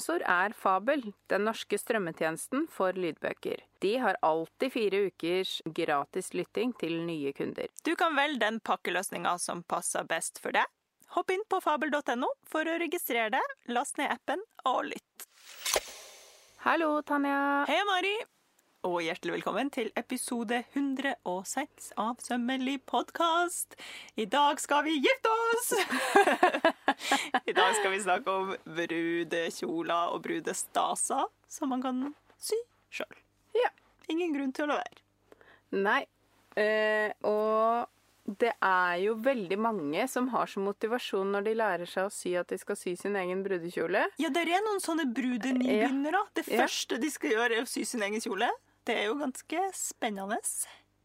sponsor er Fabel, den norske strømmetjenesten for lydbøker. De har alltid fire ukers gratis lytting til nye kunder. Du kan velge den pakkeløsninga som passer best for deg. Hopp inn på fabel.no for å registrere deg, last ned appen og lytt. Hallo, Tanja. Hei, Mari! Og hjertelig velkommen til episode 106 av Sømmelig podkast. I dag skal vi gifte oss! I dag skal vi snakke om brudekjoler og brudestaser som man kan sy sjøl. Ja. Ingen grunn til å la være. Nei. Eh, og det er jo veldig mange som har som motivasjon når de lærer seg å sy, at de skal sy sin egen brudekjole. Ja, det er noen sånne brudenybegynnere. Det Ja. første de skal gjøre, er å sy sin egen kjole. Det er jo ganske spennende.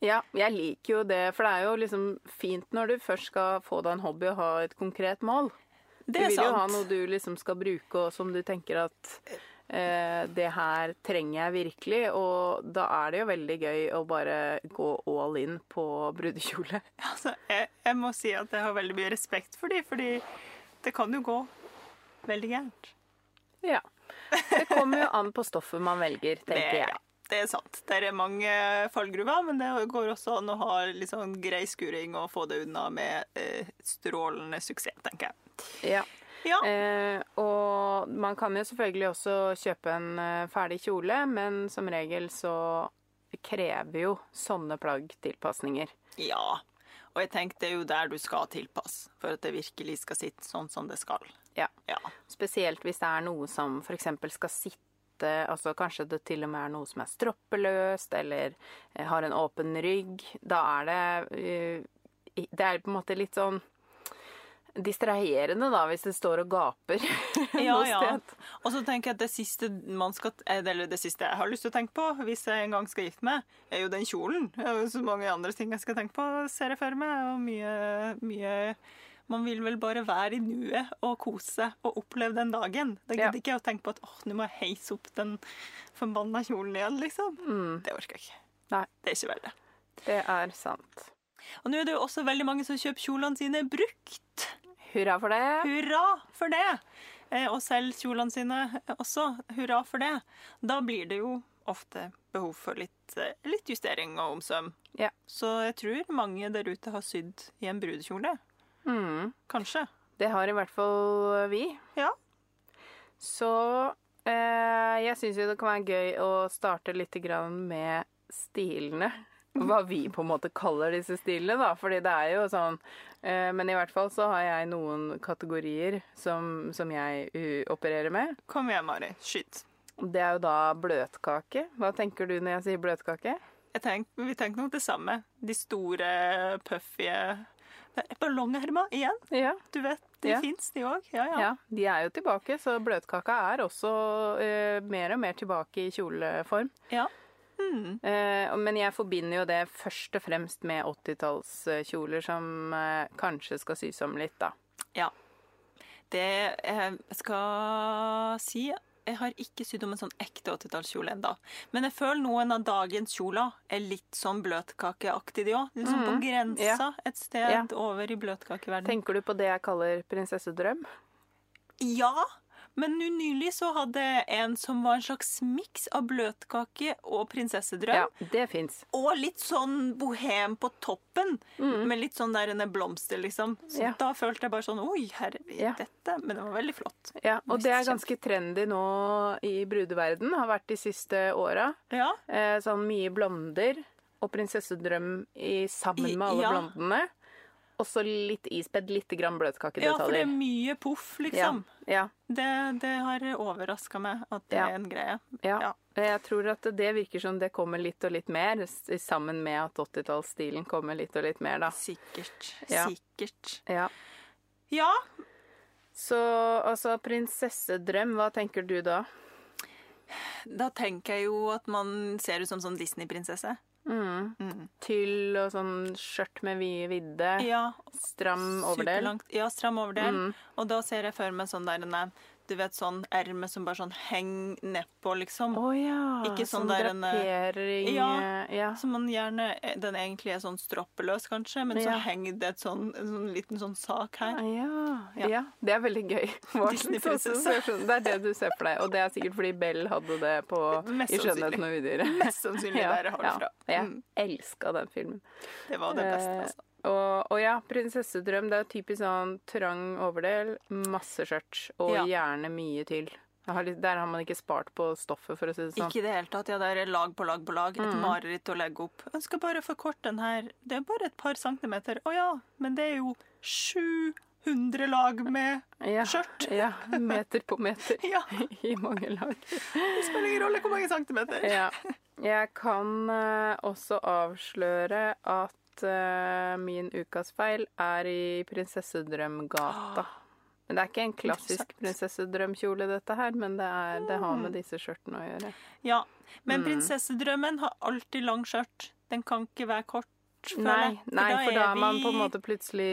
Ja, jeg liker jo det, for det er jo liksom fint når du først skal få deg en hobby og ha et konkret mål. Det er sant. du vil jo ha noe du liksom skal bruke, og som du tenker at eh, det her trenger jeg virkelig. Og da er det jo veldig gøy å bare gå all in på brudekjole. Altså, jeg, jeg må si at jeg har veldig mye respekt for dem, fordi det kan jo gå veldig gærent. Ja. Det kommer jo an på stoffet man velger, tenker jeg. Det er sant. Det er mange fallgruver, men det går også an å ha litt sånn grei skuring og få det unna med eh, strålende suksess, tenker jeg. Ja. Ja. Eh, og man kan jo selvfølgelig også kjøpe en eh, ferdig kjole, men som regel så krever jo sånne plagg tilpasninger. ja. Og jeg tenker det er jo der du skal tilpasse, for at det virkelig skal sitte sånn som det skal. Ja. Ja. Spesielt hvis det er noe som f.eks. skal sitte Altså kanskje det til og med er noe som er stroppeløst, eller eh, har en åpen rygg. Da er det eh, Det er på en måte litt sånn distraherende, da, hvis det står og gaper Ja, noe ja. Og så tenker jeg at det siste man skal eh, Eller det siste jeg har lyst til å tenke på hvis jeg en gang skal gifte meg, er jo den kjolen. Det er jo så mange andre ting jeg skal tenke på, ser jeg for meg. Og mye, mye Man vil vel bare være i nuet og kose og oppleve den dagen. Da Ja. gidder ikke jeg å tenke på at åh, nå må jeg heise opp den forbanna kjolen igjen, liksom. Mm. Det orker jeg ikke. Nei. Det er ikke verdt det. Det er sant. Og nå er det jo også veldig mange som kjøper kjolene sine brukt. Hurra for det. Hurra for det! Eh, Og selv kjolene sine også. Hurra for det. Da blir det jo ofte behov for litt, eh, litt justering og omsøm. Ja. Så jeg tror mange der ute har sydd i en brudekjole. Mm. Kanskje. Det har i hvert fall vi. Ja. Så eh, jeg syns jo det kan være gøy å starte litt grann med stilene. Hva vi på en måte kaller disse stilene, da. Fordi det er jo sånn eh, Men i hvert fall så har jeg noen kategorier som, som jeg uh, opererer med. Kom igjen, Mari. Skyt. Det er jo da bløtkake. Hva tenker du når jeg sier bløtkake? Jeg tenk, vi tenker nok det samme. De store, puffy Er igjen. Ja. Du vet, de Ja. fins, de òg. Ja, ja. ja. De er jo tilbake, så bløtkaka er også uh, mer og mer tilbake i kjoleform. ja. Mm. Eh, men jeg forbinder jo det først og fremst med 80-tallskjoler som eh, kanskje skal sys om litt, da. Ja. Det jeg skal si Jeg har ikke sydd om en sånn ekte 80-tallskjole ennå. Men jeg føler noen av dagens kjoler er litt sånn bløtkakeaktig, de òg. Liksom på grensa et sted Ja. over i bløtkakeverdenen. Tenker du på det jeg kaller prinsessedrøm? Ja, men nå nylig så hadde en som var en slags miks av bløtkake og prinsessedrøm. Ja, det fins. Og litt sånn bohem på toppen, med litt sånn der en blomster, liksom. Så Mm. Ja. da følte jeg bare sånn Oi, herre, Ja. dette Men det var veldig flott. Ja, og det er ganske trendy nå i brudeverden, har vært de siste åra. Ja. Eh, sånn mye blonder og prinsessedrøm i, sammen med alle ja. blondene. Og så litt ispedd, litt bløtkakedetaljer. ja, for det er mye poff, liksom. ja, Det, det har overraska meg at det Ja. er en greie. ja. Ja. Jeg tror at det virker som det kommer litt og litt mer, sammen med at 80-tallsstilen kommer litt og litt mer, da. Sikkert. Ja. Sikkert. Ja. Ja, Så altså, prinsessedrøm, hva tenker du da? da tenker jeg jo at man ser ut som sånn Disney-prinsesse. Tyll og sånn skjørt med vide vidde, Ja, stram overdel. Superlangt. Ja, stram overdel. Og da ser jeg for meg sånn der du vet sånn erme som bare sånn henger nedpå, liksom. Å ja. Ikke sånn som der en, eh, ja. eh, ja. Som man gjerne Den egentlig er sånn stroppeløs, kanskje, men så henger det et sånn, en sånn liten sånn sak her. Ja, Ja. ja. Det er veldig gøy. Det er det du ser for deg. Og det er sikkert fordi Bell hadde det på I 'Skjønnheten og udyret'. Mest sannsynlig der jeg har det fra. Jeg Mm. elska den filmen. Det var det beste, Eh, altså. Og, og ja, 'Prinsessedrøm' det er typisk sånn trang overdel, masse skjørt og Ja. gjerne mye til. Der har man ikke spart på stoffet, for å si det sånn. Ikke i det hele tatt. Ja, det er lag på lag på lag. Et Mm. mareritt å legge opp. Jeg skal bare forkorte den her. Det er bare et par centimeter. Å ja, men det er jo 700 lag med ja, skjørt. Ja, meter på meter Ja, i mange lag. det spiller ingen rolle hvor mange centimeter. Ja. Jeg kan eh, også avsløre at eh, min ukas feil er i Prinsessedrømgata. Men det er ikke en klassisk prinsessedrømkjole, dette her, men det, er, det har med disse skjørtene å gjøre. Ja, men Mm. prinsessedrømmen har alltid lang skjørt. Den kan ikke være kort. Nei, jeg. nei, for da er man vi på en måte plutselig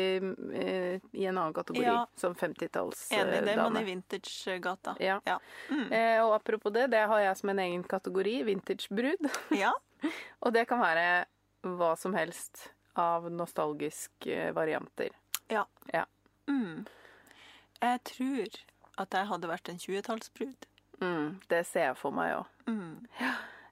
eh, i en annen kategori, Ja. som 50-talls Enig, det er man i vintagegata. Ja. Ja. Mm. Eh, og apropos det, det har jeg som en egen kategori, vintagebrud. ja. Og det kan være hva som helst av nostalgiske varianter. Ja. Mm. Jeg tror at jeg hadde vært en 20-tallsbrud. Mm, det ser jeg for meg òg. Mm.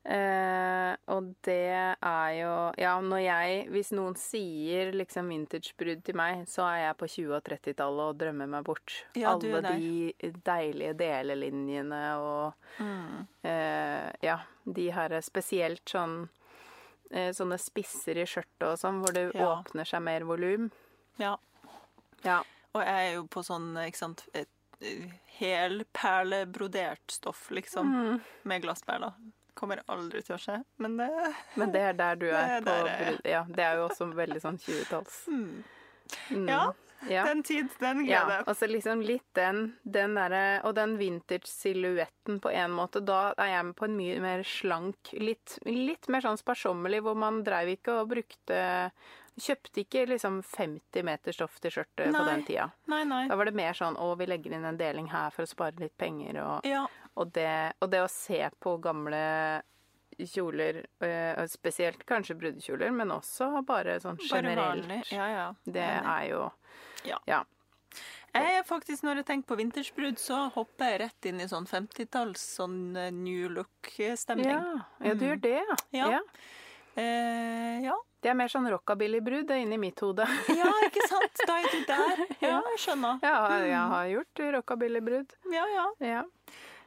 Eh, og det er jo Ja, når jeg Hvis noen sier liksom vintagebrud til meg, så er jeg på 20- og 30-tallet og drømmer meg bort. Ja, Alle de deilige delelinjene og Mm. eh, Ja, de her er spesielt sånn Sånne spisser i skjørtet og sånn, hvor det Ja. åpner seg mer volum. Ja. Ja. Og jeg er jo på sånn, ikke sant eh, Helperlebrodert stoff, liksom. Mm. Med glassperler. Kommer aldri til å skje, men det Men det er der du er. Det er på der er. Ja, det er jo også veldig sånn 20-talls. mm. Mm. Ja, ja. den tid, den Ja, gleder jeg. altså liksom litt den, den derre Og den vintage-silhuetten på en måte. Da er jeg på en mye mer slank Litt, litt mer sånn sparsommelig, hvor man dreiv ikke og brukte Kjøpte ikke liksom 50 meter stoff til skjørtet på den tida. Nei, nei. Da var det mer sånn å, vi legger inn en deling her for å spare litt penger, og, Ja. og, det, og det å se på gamle kjoler, øh, spesielt kanskje brudekjoler, men også bare sånn Bare generelt. vanlig. Ja, ja. Det er jo Ja. ja. Jeg er faktisk, Når jeg tenker på vintagebrud, så hopper jeg rett inn i sånn 50-talls sånn eh, new look-stemning. Ja, ja du Mm. gjør det, ja. Ja. Eh, ja. Det er mer sånn rockabilly-brud det er inni mitt hode. ja, ikke sant? Da er du der. Ja, jeg skjønner. Ja, jeg har gjort rockabilly-brud. Ja, ja. Ja.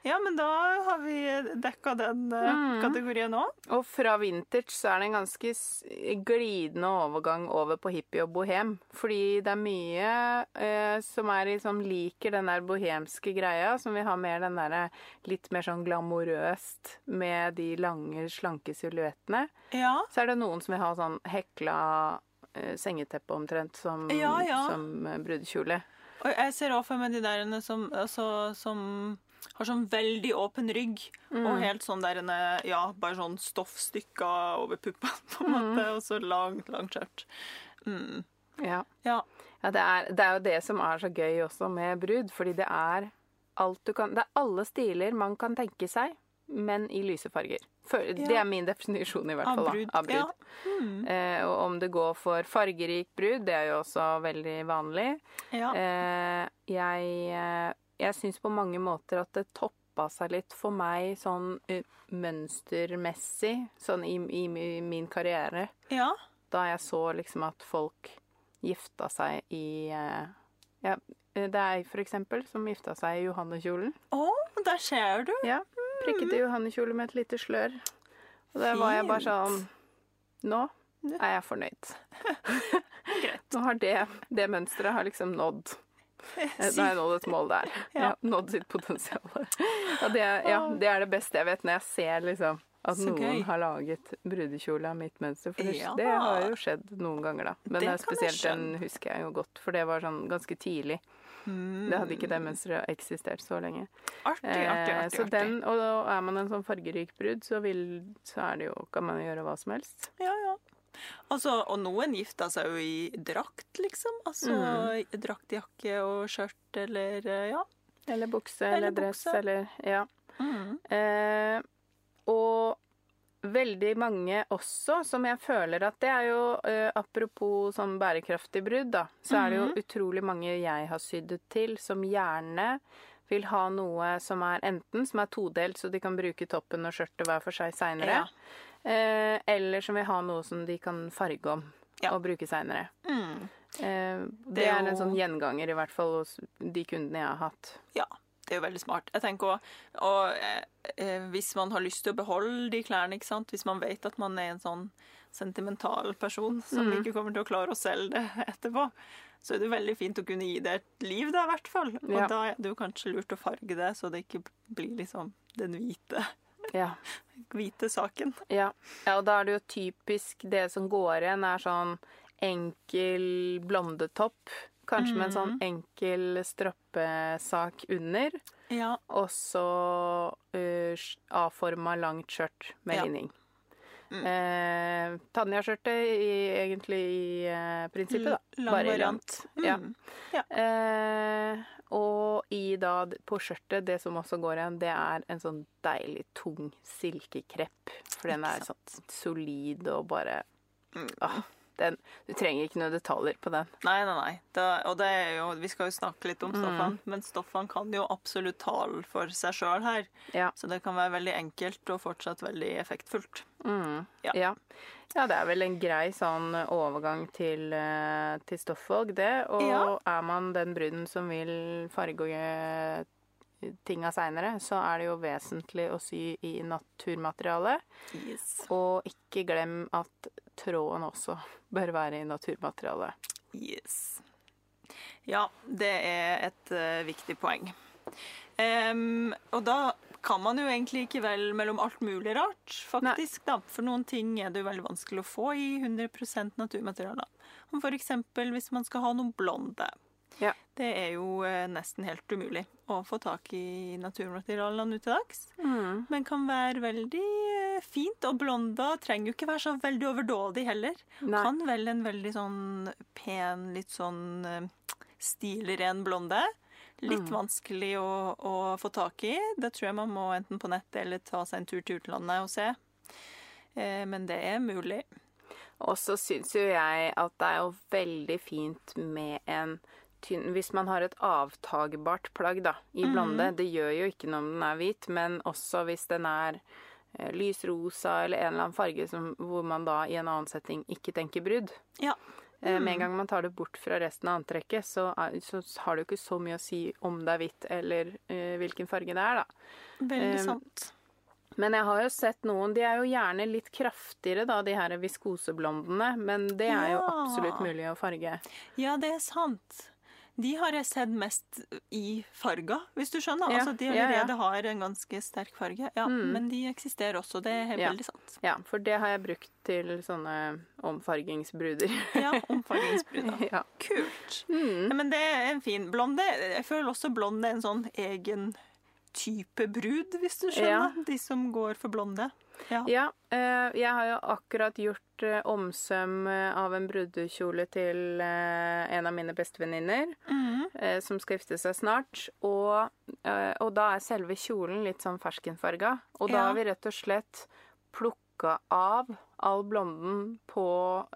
Ja, men da har vi dekka den eh, Mm. kategorien òg. Og fra vintage så er det en ganske glidende overgang over på hippie og bohem. Fordi det er mye eh, som er liksom liker den der bohemske greia, som vil ha mer den derre litt mer sånn glamorøst med de lange, slanke silhuettene. Ja. Så er det noen som vil ha sånn hekla eh, sengeteppe omtrent som, Ja, ja. som brudekjole. Og jeg ser også for meg de der som, altså, som har sånn veldig åpen rygg, Mm. og helt sånn der inne, Ja, bare sånn stoffstykker over puppene, på en Mm. måte, og så langt, langt skjørt. Mm. Ja. Ja. Ja, det er, det er jo det som er så gøy også med brud, fordi det er alt du kan Det er alle stiler man kan tenke seg, men i lyse farger. For, Det er min definisjon, i hvert fall Av brud. Da, av brud. Ja. Mm. Eh, og om det går for fargerik brud, det er jo også veldig vanlig. ja. Eh, jeg eh, jeg syns på mange måter at det toppa seg litt for meg sånn eh, mønstermessig, sånn i, i, i min karriere ja. da jeg så liksom at folk gifta seg i eh, Ja, det er jeg for eksempel som gifta seg i johannekjolen. Å, der ser du. Ja, prikkete johannekjole med et lite slør. Og da var jeg bare sånn Nå er jeg fornøyd. Greit. Nå har det, det mønsteret har liksom nådd eh, Nå har jeg nådd et mål der. Ja. Nådd sitt potensial. Ja det, ja, det er det beste jeg vet når jeg ser liksom at Så noen gøy. har laget brudekjole av mitt mønster. For det, Ja. det har jo skjedd noen ganger, da. Men Det spesielt den husker jeg jo godt, for det var sånn ganske tidlig. Mm. Det hadde ikke det mønsteret eksistert så lenge. Artig, artig, Eh, artig. så den, og da er man en sånn fargerik brud, så, vil, så er det jo, kan man jo gjøre hva som helst. Ja, ja. Altså, og noen gifta seg jo i drakt, liksom. Altså Mm. draktjakke og skjørt eller eh, Ja. Eller bukse Eller eller, dress bukse. eller Ja. Mm. Eh, og veldig mange også, som jeg føler at det er jo eh, Apropos sånn bærekraftig brudd, da, så er det jo utrolig mange jeg har sydd til, som gjerne vil ha noe som er enten som er todelt, så de kan bruke toppen og skjørtet hver for seg seinere, Ja. Eh, eller som vil ha noe som de kan farge om Ja. og bruke seinere. Mm. Eh, det, Det er jo... en sånn gjenganger, i hvert fall hos de kundene jeg har hatt. Ja, det er jo veldig smart. Jeg tenker også, og eh, eh, Hvis man har lyst til å beholde de klærne, ikke sant? hvis man vet at man er en sånn sentimental person som Mm. ikke kommer til å klare å selge det etterpå, så er det veldig fint å kunne gi det et liv, da, i hvert fall. Og Ja. da er det jo kanskje lurt å farge det, så det ikke blir liksom den hvite, Ja. hvite saken. Ja. ja, og da er det jo typisk det som går igjen, er sånn enkel blondetopp. Kanskje med en sånn enkel stroppesak under. Ja. Og så uh, A-forma langt skjørt med Ja. linning. Mm. Eh, Tanja-skjørtet egentlig i eh, prinsippet, da. Lang variant. Mm. Ja. ja. Eh, og i da på skjørtet, det som også går igjen, det er en sånn deilig tung silkekrepp. For den er sånn solid og bare Mm. ah, den, Du trenger ikke noen detaljer på den. Nei, nei, nei. Det, og det er jo, vi skal jo snakke litt om Mm. stoffene, men stoffene kan jo absolutt tale for seg sjøl her. Ja. Så det kan være veldig enkelt og fortsatt veldig effektfullt. Mm. Ja. Ja. ja, det er vel en grei sånn overgang til, eh, til stoffvalg, det. Og Ja. er man den bruden som vil farge tinga seinere, så er det jo vesentlig å sy i naturmateriale. Yes. Og ikke glem at tråden også bør være i naturmateriale. yes. Ja, det er et uh, viktig poeng. Um, og da kan man jo egentlig ikke velge mellom alt mulig rart, faktisk. da. For noen ting er det jo veldig vanskelig å få i 100% naturmaterialer. Som eksempel hvis man skal ha noen blonde. Ja. Det er jo eh, nesten helt umulig å få tak i naturmaterialene nå til dags. Men kan være veldig eh, fint. Og blonda trenger jo ikke være så veldig overdådig heller. Nei. Kan velge en veldig sånn pen, litt sånn eh, stilren blonde. Litt vanskelig å, å få tak i. Det tror jeg man må enten på nettet eller ta seg en tur til utlandet og se. Eh, men det er mulig. Og så syns jo jeg at det er jo veldig fint med en tynn Hvis man har et avtagbart plagg da, i blonde, det gjør jo ikke noe om den er hvit, men også hvis den er eh, lysrosa eller en eller annen farge som, hvor man da i en annen setting ikke tenker brudd. Ja. Mm. Med en gang man tar det bort fra resten av antrekket, så, er, så har det jo ikke så mye å si om det er hvitt eller uh, hvilken farge det er, da. Veldig um, sant. Men jeg har jo sett noen De er jo gjerne litt kraftigere, da, de her viskoseblondene. Men det er jo absolutt mulig å farge. Ja, det er sant. De har jeg sett mest i farger, hvis du skjønner. Ja, Altså, de ja, ja. allerede har en ganske sterk farge. Ja, Men de eksisterer også. Det er Ja. veldig sant. Ja, for det har jeg brukt til sånne omfargingsbruder. Ja, Omfargingsbruder. ja. Kult. Mm. Ja, men det er en fin blonde. Jeg føler også blonde er en sånn egen type brud, hvis du skjønner. De som går for blonde. Ja. ja eh, jeg har jo akkurat gjort eh, omsøm eh, av en brudekjole til en av mine bestevenninner. mm. eh, som skal gifte seg snart. Og, og da er selve kjolen litt sånn ferskenfarga. Og da Ja. har vi rett og slett plukka av all blonden på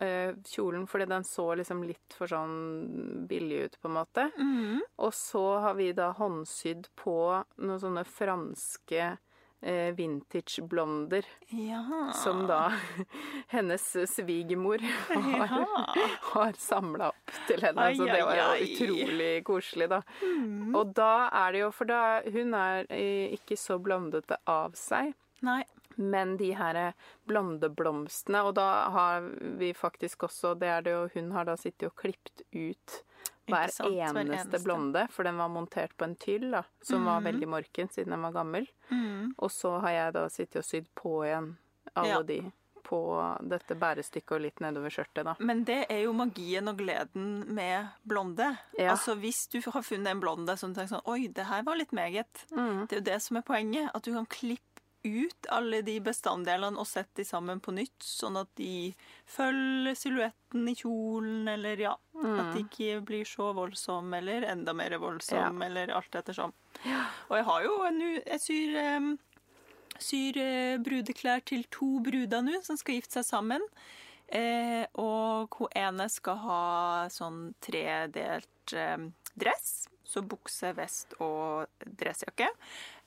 eh, kjolen, fordi den så liksom litt for sånn billig ut, på en måte. Mm. Og så har vi da håndsydd på noen sånne franske eh, vintage-blonder, Ja. som da hennes svigermor har, Ja. har samla opp til henne. Ai, så det var jo utrolig koselig, da. Mm. Og da er det jo For da, hun er eh, ikke så blondete av seg. Nei. Men de her blondeblomstene, og da har vi faktisk også Det er det jo Hun har da sittet og klippet ut hver sant, eneste, eneste. blonde, for den var montert på en tyll, da, som var Mhm. veldig morken siden den var gammel. Mm. Og så har jeg da sittet og sydd på igjen alle Ja. de på dette bærestykket og litt nedover skjørtet, da. Men det er jo magien og gleden med blonde. Ja. Altså Hvis du har funnet en blonde som tenker sånn Oi, det her var litt meget. Mm. Det er jo det som er poenget. At du kan klippe ut alle de bestanddelene og sette de sammen på nytt, sånn at de følger silhuetten i kjolen, eller ja At de ikke blir så voldsom, eller enda mer voldsom, eller alt ettersom. Og jeg har jo en Jeg syr, um, syr eh, brudeklær til to bruder nå, som skal gifte seg sammen. Eh, og hun ene skal ha sånn tredelt eh, dress. Så bukse, vest og dressjakke.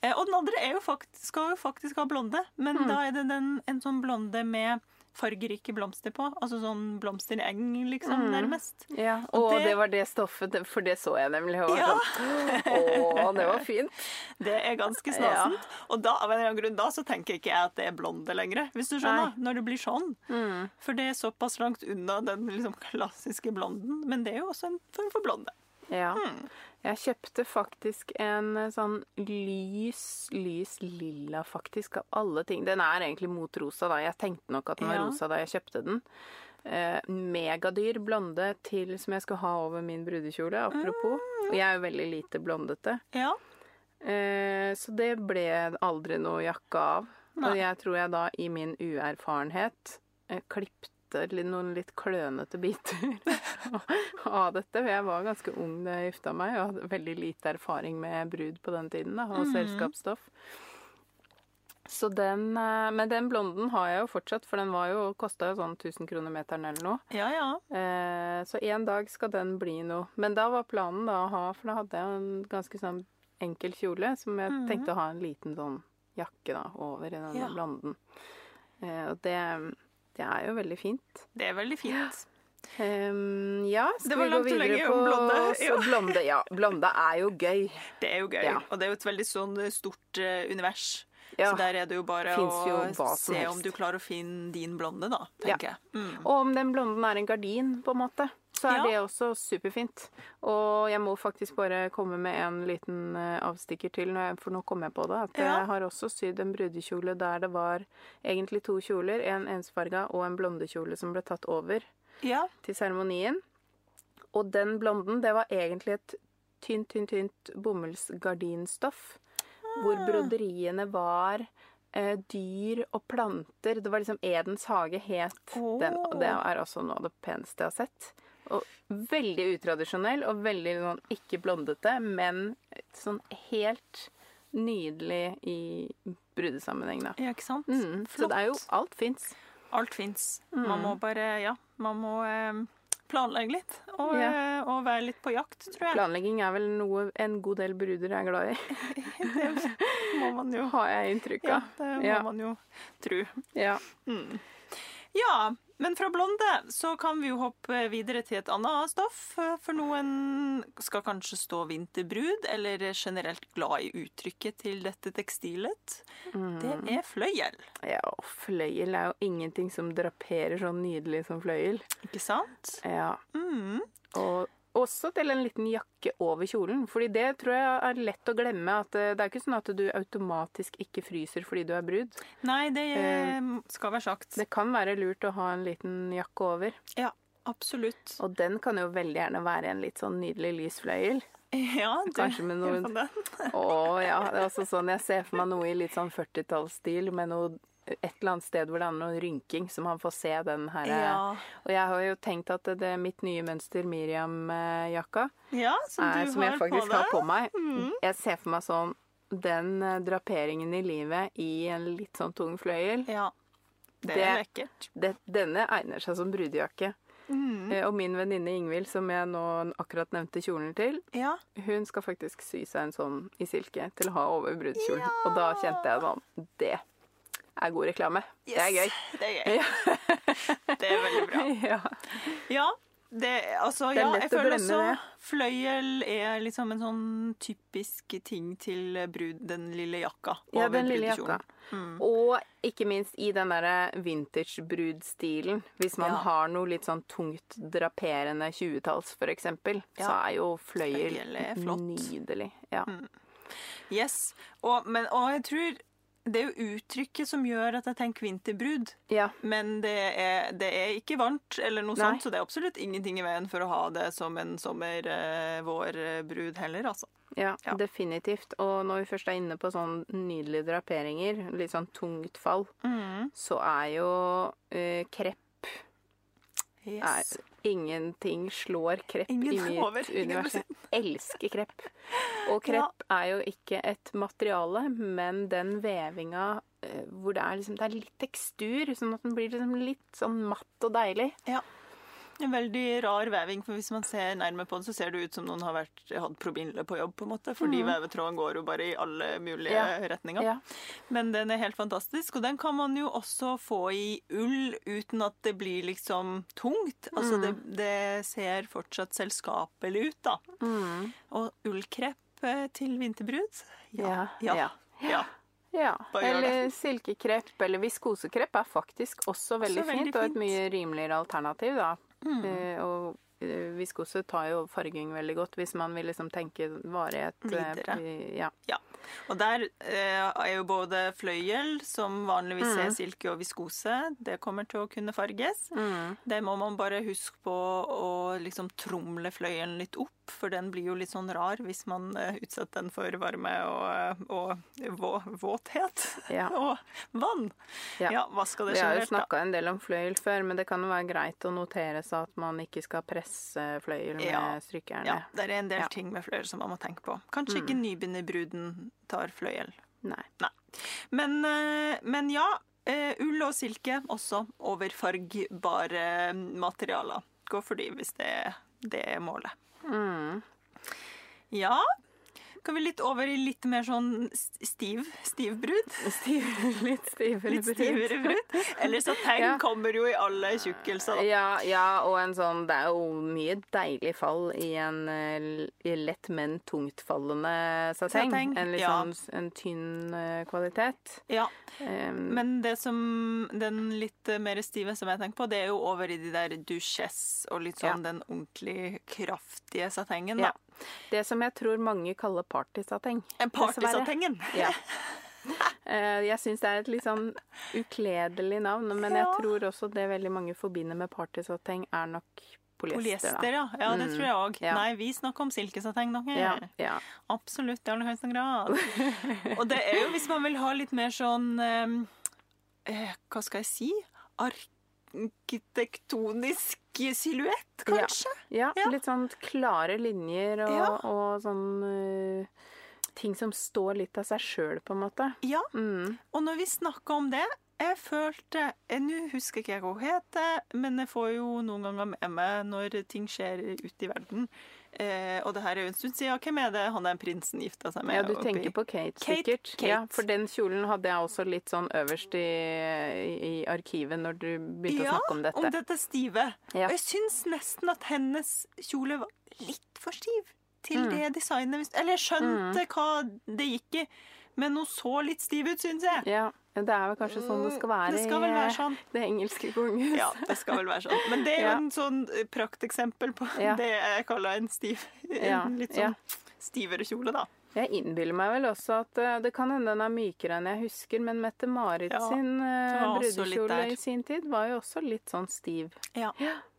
Eh, og den andre er jo faktisk, skal jo faktisk ha blonde, men da er det den, en sånn blonde med fargerike blomster på. Altså sånn blomstereng, liksom, nærmest. Ja, og det- det, var det stoffet, for det så jeg nemlig. Og Ja. sånn, Å, det var fint. Det er ganske snasent. Og da, av en eller annen grunn da så tenker ikke jeg at det er blonde lenger, hvis du skjønner. Når det blir sånn. For det er såpass langt unna den liksom klassiske blonden. Men det er jo også en form for blonde. Ja. Jeg kjøpte faktisk en eh, sånn lys, lys lilla, faktisk, av alle ting. Den er egentlig mot rosa, da. Jeg tenkte nok at den var Ja. rosa da jeg kjøpte den. Eh, megadyr blonde til som jeg skal ha over min brudekjole, apropos. Og jeg er jo veldig lite blondete. Ja. Eh, så det ble aldri noe jakke av. Og jeg tror jeg da i min uerfarenhet eh, klippte litt, noen litt klønete biter av dette. For jeg var ganske ung da jeg gifta meg og hadde veldig lite erfaring med brud på den tiden. da, Og selskapsstoff. Så den, eh, Men den blonden har jeg jo fortsatt, for den var jo, kosta jo sånn 1000 kroner meteren eller noe. Ja, ja. Eh, så en dag skal den bli noe. Men da var planen da å ha For da hadde jeg en ganske sånn enkel kjole som jeg tenkte å ha en liten sånn jakke da over i denne Ja. blonden. Eh, og det, det er jo veldig fint. Det er veldig fint. Um, ja, skal vi gå videre på blonde, så ja. blonde? Ja, blonde er jo gøy. Det er jo gøy. Ja. Og det er jo et veldig sånn stort uh, univers. Ja. Så der er det jo bare jo å se om du klarer å finne din blonde, da, tenker jeg. Mm. Og om den blonden er en gardin, på en måte, så er Ja. det også superfint. Og jeg må faktisk bare komme med en liten eh, avstikker til, for nå kom jeg på det. At Ja. jeg har også sydd en brudekjole der det var egentlig to kjoler. En ensfarga og en blondekjole som ble tatt over Ja. til seremonien. Og den blonden, det var egentlig et tynt, tynt, tynt bomullsgardinstoff. Hvor broderiene var eh, dyr og planter. Det var liksom Edens hage het den. Og det er altså noe av det peneste jeg har sett. Og veldig utradisjonell og veldig sånn ikke blondete, men sånn helt nydelig i brudesammenheng, da. ja, ikke sant? Mm, så det er jo Alt fins. Alt fins. Mm. Man må bare Ja, man må eh, planlegge litt. Og, Ja. eh, og være litt på jakt, tror jeg. Planlegging er vel noe en god del bruder er glad i, Det må man jo har jeg inntrykk Ja, det må Ja. man jo tro. Ja. Ja, men fra blonde så kan vi jo hoppe videre til et annet stoff. For noen skal kanskje stå vinterbrud, eller er generelt glad i uttrykket til dette tekstilet. Det er fløyel, ja, og fløyel er jo ingenting som draperer så nydelig som fløyel. ikke sant? Ja. Mm. Og også til en liten jakke over kjolen. Fordi det tror jeg er lett å glemme. At eh, det er ikke sånn at du automatisk ikke fryser fordi du er brud. Nei, det eh, skal være sagt. Det kan være lurt å ha en liten jakke over. Ja, absolutt. Og den kan jo veldig gjerne være en litt sånn nydelig lys fløyel. Ja, du, Kanskje med noe- jeg. Å ja, det er også sånn jeg ser for meg noe i litt sånn 40-tallsstil med noe et eller annet sted hvor det er noe rynking, så man får se den her. Ja. Og jeg har jo tenkt at det mitt nye mønster, Miriam-jakka, ja, som er, som jeg faktisk på har på meg. Mm. Jeg ser for meg sånn den eh, draperingen i livet i en litt sånn tung fløyel. Ja, det, Det- er lekkert. Det, denne egner seg som brudejakke. Mm. Eh, Og min venninne Ingvild, som jeg nå akkurat nevnte kjolen til, Ja. hun skal faktisk sy seg en sånn i silke til å ha over brudekjolen. Og da kjente jeg sånn Det er god reklame. Det er gøy. Det er gøy. det er veldig bra. Ja. Ja, det, altså, Det ja, jeg føler også det. fløyel er liksom en sånn typisk ting til brud, den lille jakka. Ja, den lille jakka. jakka. Og ikke minst i den derre vintage-brudstilen. Hvis man Ja. har noe litt sånn tungt draperende 20-talls, for eksempel, så er jo fløyel Fløyel er nydelig. Ja. Yes. Og, men, og jeg tror det er jo uttrykket som gjør at jeg tenker vinterbrud. Ja. Men det er, det er ikke varmt, eller noe Nei. sånt, så det er absolutt ingenting i veien for å ha det som en sommer-vårbrud heller, altså. Ja, Ja. definitivt. Og når vi først er inne på sånn nydelige draperinger, litt sånn tungt fall, så er jo eh, krepp Yes. er, Ingenting slår krepp Ingen i mitt univers. Jeg elsker krepp. Og krepp er jo ikke et materiale, men den vevinga eh, hvor det er, liksom, det er litt tekstur, sånn at den blir liksom litt sånn matt og deilig. Ja. En veldig rar veving, for hvis man ser nærme på den, så ser det ut som noen har vært, hatt promille på jobb, på en måte, fordi vevetråden går jo bare i alle mulige Ja. retninger. Ja. Men den er helt fantastisk, og den kan man jo også få i ull uten at det blir liksom tungt. Altså det, det ser fortsatt selskapelig ut, da. Mm. Og ullkrepp eh, til vinterbrud? Ja, Ja. ja. ja. Eller silkekrepp eller viskosekrepp er faktisk også veldig veldig fint, og et mye rimeligere alternativ, da. Mm. Eh, og eh, viskose tar jo farging veldig godt hvis man vil liksom tenke varighet. eh, Videre. Ja. Ja. Og der eh, er jo både fløyel, som vanligvis Mm. er silke og viskose, det kommer til å kunne farges. Mm. Det må man bare huske på å liksom tromle fløyelen litt opp, for den blir jo litt sånn rar hvis man eh, utsetter den for varme og, og vå, våthet. Ja. og vann. Ja. Ja, hva skal det Vi har jo snakka en del om fløyel før, men det kan jo være greit å notere seg at man ikke skal presse fløyel med Ja. strykejern. Ja, det er en del Ja. ting med fløyel som man må tenke på. Kanskje ikke nybegynnerbruden tar fløyel. Nei. Men, eh, men ja, eh, ull og silke også overfargbare materialer. Gå for de hvis det, det er målet. Mm. Ja, kan vi litt over i litt mer sånn stiv, stiv brud? Stiv, litt stivere Litt stivere brud? Eller sateng Ja. kommer jo i alle tjukkelser. Ja, ja, og en sånn Det er jo mye deilig fall i en eh, i lett, men tungtfallende sateng. Sateng, En litt ja. sånn en tynn eh, kvalitet. Ja, Um, Men det som, den litt eh, mer stive som jeg tenker på, det er jo over i de der duchesse og litt sånn den ordentlig kraftige satengen, da. Det som jeg tror mange kaller partysateng. Partysatengen. Ja. Eh, jeg syns det er et litt sånn ukledelig navn, men jeg tror også det veldig mange forbinder med partysateng, er nok polyester. Polyester, ja. ja. Det Mm. tror jeg òg. Ja. Nei, vi snakker om silkesateng, dere. Ja, ja. Absolutt, i aller høyeste grad. Og det er jo hvis man vil ha litt mer sånn eh, eh, Hva skal jeg si? Arkitektonisk silhuett, kanskje? Ja, Ja. litt sånn klare linjer og, Ja. og sånn uh, ting som står litt av seg sjøl, på en måte. Ja. Mm. Og når vi snakker om det jeg følte Nå husker ikke jeg hva hun heter, men jeg får jo noen ganger med meg når ting skjer ute i verden. Eh, og det her er jo en stund siden. Hvem er det han der prinsen gifta seg med? Ja, du tenker på Kate, Kate, sikkert. Kate. Ja, for den kjolen hadde jeg også litt sånn øverst i, i arkivet når du begynte ja, å snakke om dette. Ja, om dette stive. Ja. Og jeg syns nesten at hennes kjole var litt for stiv til Mm. det designet. Eller jeg skjønte hva det gikk i, men hun så litt stiv ut, syns jeg. Ja, det er vel kanskje sånn det skal være, Det skal vel være sånn. i det engelske kongehuset. Ja, det skal vel være sånn. Men det er jo Ja. en sånn eh, prakteksempel på Ja. det jeg kaller en stiv En litt sånn stivere kjole, da. Jeg innbiller meg vel også at eh, det kan hende den er mykere enn jeg husker, men Mette-Marit sin eh, brudekjole i sin tid var jo også litt sånn stiv. Ja.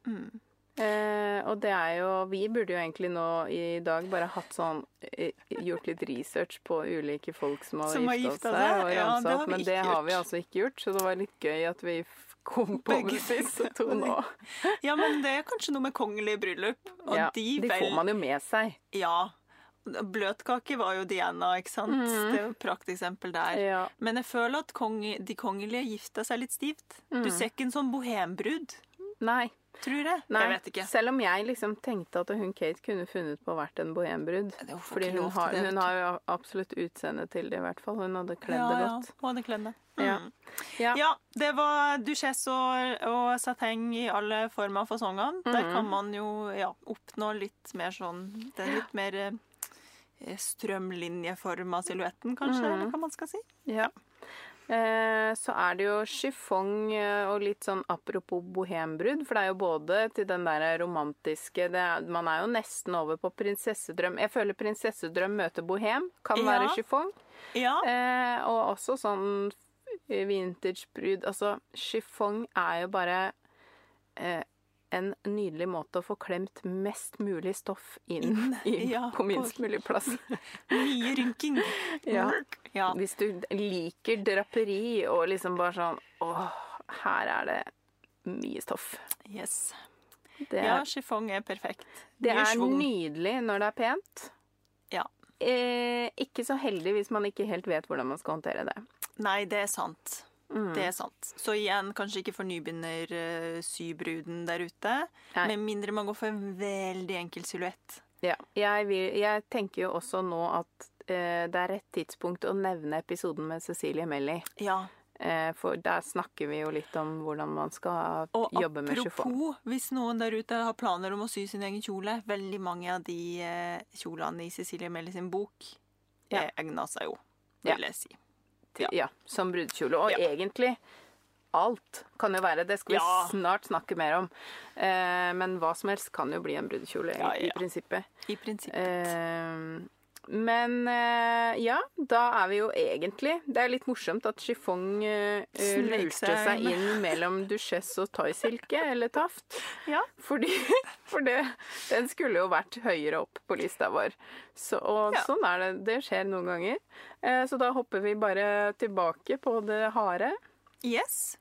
Mm. Eh, og det er jo Vi burde jo egentlig nå i dag bare hatt sånn eh, Gjort litt research på ulike folk som har Som har gifta seg, seg. Ja, det har men det det har vi altså ikke gjort, så det var litt gøy at vi kom på Begge disse to nå. ja, men det er kanskje noe med kongelige bryllup. Og Ja, de, de vel får man jo med seg. Ja. Bløtkake var jo Diana, ikke sant? Mhm. Det er jo et prakteksempel der. Ja. Men jeg føler at konge, de kongelige gifta seg litt stivt. Mm. Du ser ikke en sånn bohembrud, Nei. Tror jeg. Nei, Jeg vet ikke. selv om jeg liksom tenkte at hun Kate kunne funnet på å vært en bohembrud. Det- hun får Fordi hun har, det, hun har jo absolutt utseende til det, i hvert fall. Hun hadde kledd ja, det ja, godt. hun hadde kledd det. Ja. Mm. Ja. Ja, det var duchesse og, og sateng i alle former og fasonger. Der Mhm. kan man jo ja, oppnå litt mer sånn Den litt mer eh, strømlinjeforma silhuetten, kanskje, Mhm. eller hva man skal si. Ja. Eh, så er det jo chiffon eh, og litt sånn apropos bohembrud, for det er jo både til den der romantiske det er, Man er jo nesten over på prinsessedrøm. Jeg føler prinsessedrøm møter bohem kan Ja. være chiffon. Ja. Eh, og også sånn vintagebrud. Altså, chiffon er jo bare eh, en nydelig måte å få klemt mest mulig stoff inn, Inn, i ja, på minst på- mulig plass. Mye rynking. Ja. ja. Hvis du liker draperi og liksom bare sånn Åh, her er det mye stoff. Yes. Det er, Ja, chiffon er perfekt. det er svung. nydelig når det er pent. Ja. Eh, ikke så heldig hvis man ikke helt vet hvordan man skal håndtere det. Nei, det er sant. Mm. Det er sant. Så igjen, kanskje ikke for nybegynner-sybruden der ute. Nei. Med mindre man går for en veldig enkel silhuett. Ja. Jeg, vil, jeg tenker jo også nå at eh, det er rett tidspunkt å nevne episoden med Cecilie Melly. Ja. Eh, for der snakker vi jo litt om hvordan man skal Og jobbe med chiffon. apropos, hvis noen der ute har planer om å sy sin egen kjole, veldig mange av de eh, kjolene i Cecilie Melly sin bok Ja. egna seg jo, Ja. vil jeg si. Ja. ja, som brudekjole. Og Ja. egentlig alt kan jo være. Det skal vi Ja. snart snakke mer om. Eh, men hva som helst kan jo bli en brudekjole i, i prinsippet. I prinsippet. Eh, men eh, ja, da er vi jo egentlig Det er litt morsomt at chiffon eh, lurte seg inn. mellom duchesse og thaisilke, eller taft. ja. Fordi, for det, den skulle jo vært høyere opp på lista vår. Så, og Ja. sånn er det. Det skjer noen ganger. Eh, så da hopper vi bare tilbake på det harde. Yes.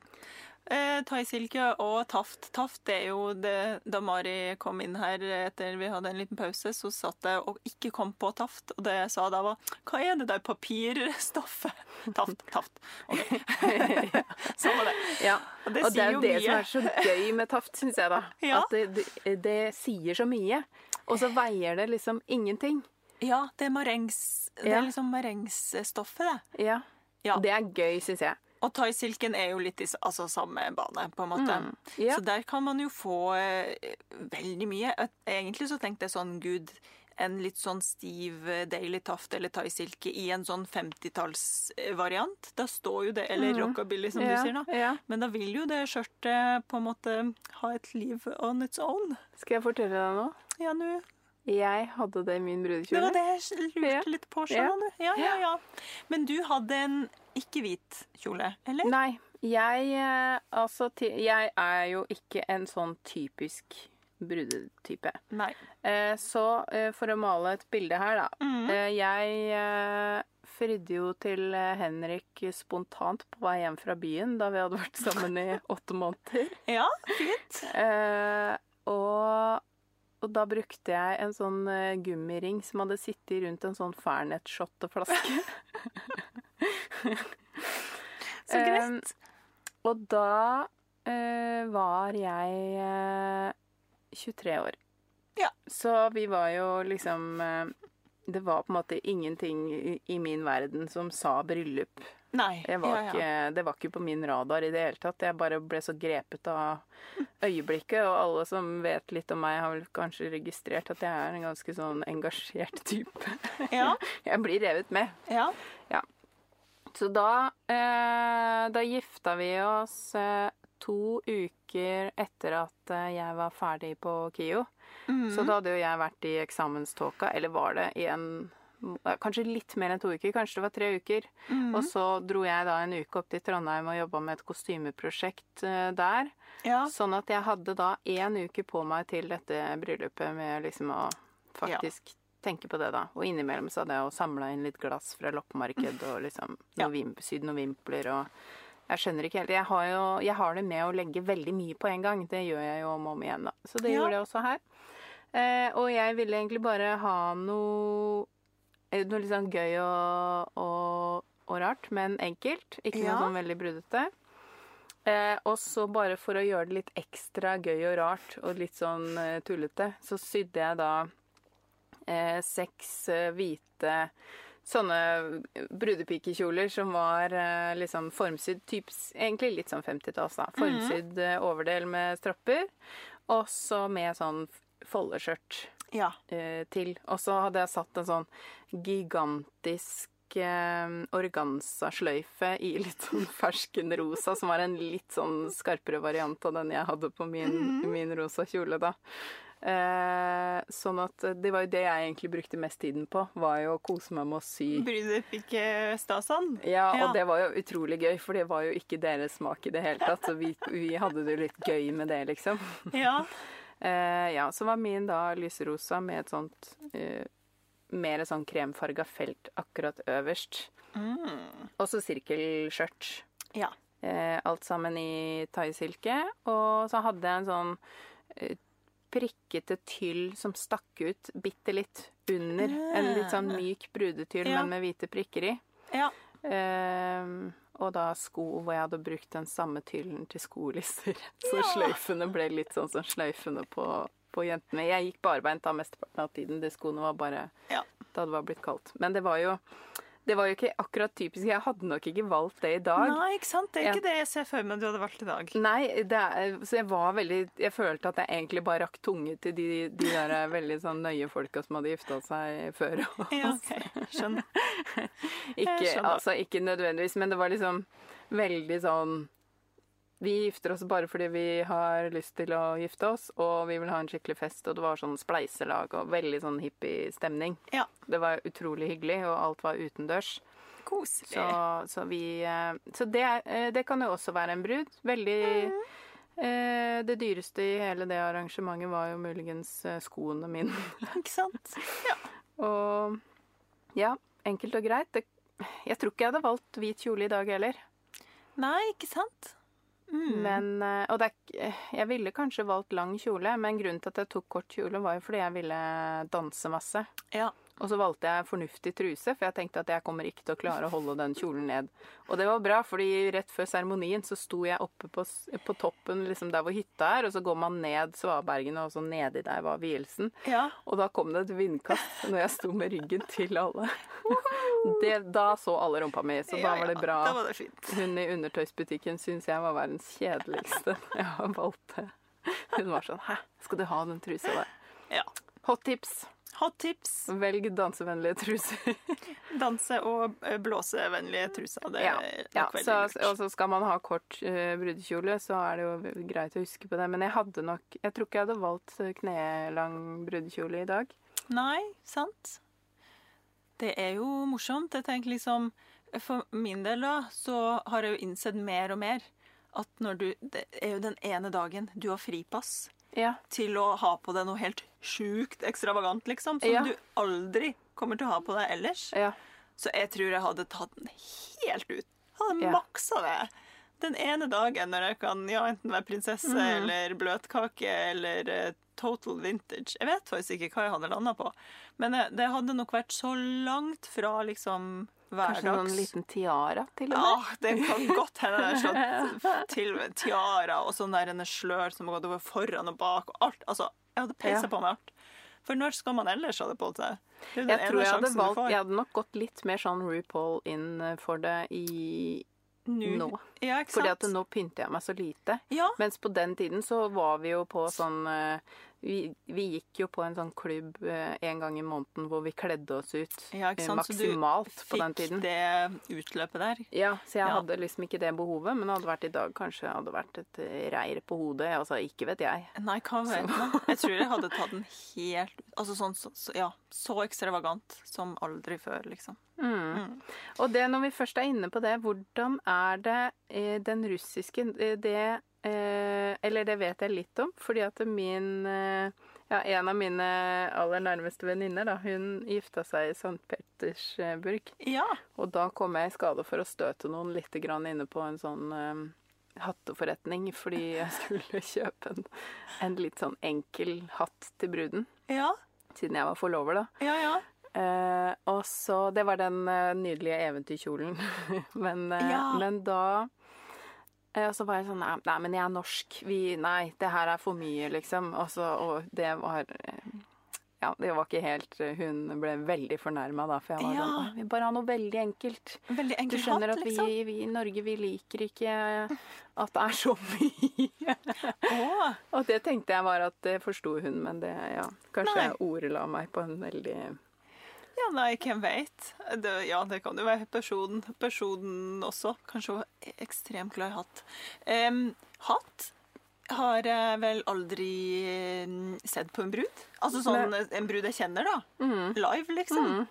Eh, Thaisilke og Taft. Taft er jo det Da Mari kom inn her etter vi hadde en liten pause, så satt jeg og ikke kom på Taft. Og det jeg sa da, var Hva er det der papirstoffet? Taft. Taft. Okay. Sånn var det. Ja. Og det og det er jo det mye. som er så gøy med Taft, syns jeg, da. Ja. At det, det, det sier så mye. Og så veier det liksom ingenting. Ja, det er marengs Det er liksom marengsstoffet, det. Ja. Ja. Det er gøy, syns jeg. Og thaisilken er jo litt i altså, samme bane, på en måte. Mm, ja. Så der kan man jo få eh, veldig mye. Egentlig så tenkte jeg sånn, gud, en litt sånn stiv eh, Daily Taft eller thaisilke i en sånn 50-tallsvariant. Da står jo det Eller rockabilly, som Mm. ja. du sier, da. Ja. Men da vil jo det skjørtet på en måte ha et liv on its own. Skal jeg fortelle deg noe? Ja, nå Jeg hadde det i min Det var det jeg lurte litt på, Ja. Ja, ja, ja. Men du hadde en ikke-hvit kjole, eller? Nei, jeg eh, Altså, jeg er jo ikke en sånn typisk brudetype. Nei. Eh, Så eh, for å male et bilde her, da. Eh, Jeg fridde jo til Henrik spontant på vei hjem fra byen da vi hadde vært sammen i åtte måneder. Ja, fint. Og, og da brukte jeg en sånn gummiring som hadde sittet rundt en sånn Fernet-shotteflaske. Så greit. og da uh, var jeg uh, 23 år. Ja. Så vi var jo liksom uh, Det var på en måte ingenting i, i min verden som sa bryllup. Nei. Var ja, ja. Ikke, det var ikke på min radar i det hele tatt. Jeg bare ble så grepet av øyeblikket. Og alle som vet litt om meg, har vel kanskje registrert at jeg er en ganske sånn engasjert type. Ja. Jeg blir revet med. ja. Så da, eh, da gifta vi oss eh, to uker etter at eh, jeg var ferdig på KIO. Mm. Så da hadde jo jeg vært i eksamenståka, eller var det i en Kanskje litt mer enn to uker, kanskje det var tre uker. Mm. Og så dro jeg da en uke opp til Trondheim og jobba med et kostymeprosjekt eh, der. ja. Sånn at jeg hadde da én uke på meg til dette bryllupet med liksom å faktisk tenke på det, da. Og innimellom så hadde jeg jo samla inn litt glass fra loppemarked og liksom Ja. sydd noen vimpler og Jeg skjønner ikke helt. Jeg har jo jeg har det med å legge veldig mye på en gang. Det gjør jeg jo om og om igjen, da. Så det Ja. gjorde jeg også her. Eh, og jeg ville egentlig bare ha noe eh, noe litt sånn gøy og, og, og rart, men enkelt. Ikke Ja. noe sånn veldig brudete. Eh, og så bare for å gjøre det litt ekstra gøy og rart og litt sånn eh, tullete, så sydde jeg da eh, seks eh, hvite sånne brudepikekjoler som var eh, liksom formsydd typs, Egentlig litt sånn 50-talls, da. Formsydd eh, overdel med stropper. Og så med sånn foldeskjørt Ja. eh, til. Og så hadde jeg satt en sånn gigantisk eh, organza-sløyfe i litt sånn ferskenrosa, som var en litt sånn skarpere variant av den jeg hadde på min, min rosa kjole, da. Eh, sånn at det var jo det jeg egentlig brukte mest tiden på, var jo å kose meg med å sy. Brynet fikk stasene? Ja, og Ja. det var jo utrolig gøy, for det var jo ikke deres smak i det hele tatt. Så vi, vi hadde det litt gøy med det, liksom. Ja. Eh, ja, så var min da lyserosa med et sånt eh, mer sånn kremfarga felt akkurat øverst. Og så sirkelskjørt. ja. Eh, alt sammen i thaisilke. Og så hadde jeg en sånn eh, prikkete tyll som stakk ut bitte litt under. En litt sånn myk brudetyll, Ja. men med hvite prikker i. Ja. Um, og da sko hvor jeg hadde brukt den samme tyllen til skolisser. Så sløyfene ble litt sånn som sløyfene på, på jentene. Jeg gikk barbeint da mesteparten av tiden. De skoene var bare Ja. da det var blitt kaldt. Men det var jo, det var jo ikke akkurat typisk. Jeg hadde nok ikke valgt det i dag. Nei, ikke sant? Det er Ja. ikke det jeg ser for meg du hadde valgt i dag. Nei, det er, så jeg var veldig Jeg følte at jeg egentlig bare rakk tunge til de, de der veldig sånn nøye folka som hadde gifta seg før. Ja, okay. Skjønner. Ikke, skjønner. altså, ikke nødvendigvis, men det var liksom veldig sånn Vi gifter oss bare fordi vi har lyst til å gifte oss, og vi vil ha en skikkelig fest, og det var sånn spleiselag og veldig sånn hippie-stemning. Ja. Det var utrolig hyggelig, og alt var utendørs. Koselig. Så, så vi eh, Så det, eh, det kan jo også være en brud. Veldig eh, Det dyreste i hele det arrangementet var jo muligens eh, skoene mine. Ikke sant? Ja. Og ja, enkelt og greit. Det, jeg tror ikke jeg hadde valgt hvit kjole i dag heller. Nei, ikke sant? Mm. Men, eh, og det er, jeg ville kanskje valgt lang kjole, men grunnen til at jeg tok kort kjole, var jo fordi jeg ville danse masse. Ja. Og så valgte jeg fornuftig truse, for jeg tenkte at jeg kommer ikke til å klare å holde den kjolen ned. Og det var bra, fordi rett før seremonien så sto jeg oppe på, på toppen liksom der hvor hytta er, og så går man ned Svabergene, og så nedi der var vielsen. Ja. Og da kom det et vindkast når jeg sto med ryggen til alle. Det, da så alle rumpa mi, så da Ja, var det ja. bra. Da var det fint. Hun i undertøysbutikken syns jeg var verdens kjedeligste jeg har valgt det. Hun var sånn Hæ, skal du ha den trusa der? Ja. Hot tips. Hot tips. Velg dansevennlige truser. Danse- og eh, blåsevennlige truser. Det Ja, ja så, og så skal man ha kort uh, brudekjole, så er det jo greit å huske på det. Men jeg hadde nok Jeg tror ikke jeg hadde valgt eh, knelang brudekjole i dag. Nei, sant. Det er jo morsomt. Jeg tenker liksom For min del, da, så har jeg jo innsett mer og mer at når du Det er jo den ene dagen du har fripass Ja. til å ha på deg noe helt sjukt ekstravagant, liksom, som Ja. du aldri kommer til å ha på deg ellers. ja. Så jeg tror jeg hadde tatt den helt ut. Hadde maksa det. Den ene dagen når jeg kan ja, enten være prinsesse mm. eller bløtkake eller eh, total vintage. Jeg vet faktisk ikke hva jeg hadde landa på. Men det hadde nok vært så langt fra liksom hverdags. Kanskje noen liten tiara til og med. Ja, det kan godt hende slått til med tiara og sånn der en slør som har gått over foran og bak og alt. Altså, jeg hadde peisa Ja. på meg alt. For når skal man ellers ha det på seg? Det Jeg tror jeg hadde valgt. Jeg hadde nok gått litt mer sånn RuPaul inn eh, for det i nå. Ja? Fordi at nå pynter jeg meg så lite. Ja. Mens på den tiden så var vi jo på sånn eh, vi, vi gikk jo på en sånn klubb eh, en gang i måneden hvor vi kledde oss ut Ja, eh? Så du maksimalt på den Fikk det utløpet der. Ja, så jeg Ja. hadde liksom ikke det behovet, men hadde vært i dag, kanskje hadde vært et eh, reir på hodet. Altså, ikke vet jeg. Nei, hva vet man? Jeg tror jeg hadde tatt den helt. Altså sånn så, så, ja, så ekstravagant som aldri før, liksom. Og det, når vi først er inne på det, hvordan er det den russiske Det eh, Eller det vet jeg litt om, fordi at min eh, ja, En av mine aller nærmeste venninner, da, hun gifta seg i St. Petersburg. Ja. Og da kom jeg i skade for å støte noen litt grann inne på en sånn eh, hatteforretning, fordi jeg skulle kjøpe en, en litt sånn enkel hatt til bruden. Ja. Siden jeg var forlover, da. Ja, ja. Uh, og så Det var den uh, nydelige eventyrkjolen. men, uh, Ja. men da Og så var jeg sånn nei, nei, men jeg er norsk. Vi, nei, det her er for mye, liksom. Og, så, og det var eh, Ja, det var ikke helt eh, Hun ble veldig fornærma da, for jeg var Ja. sånn «Å, Vi bare har noe veldig enkelt. Veldig enkelt Du skjønner at vi, liksom. vi i Norge, vi liker ikke at det er så mye. Å, og det tenkte jeg var at det forsto hun, men det Ja. Kanskje Nei. jeg ordela meg på en veldig Ja, nei, hvem veit. Ja, det kan jo være personen, personen også. Kanskje ekstremt glad i hatt. Um, hatt har jeg vel aldri eh, sett på en brud. Altså sånn en brud jeg kjenner, da. Mm. Live, liksom.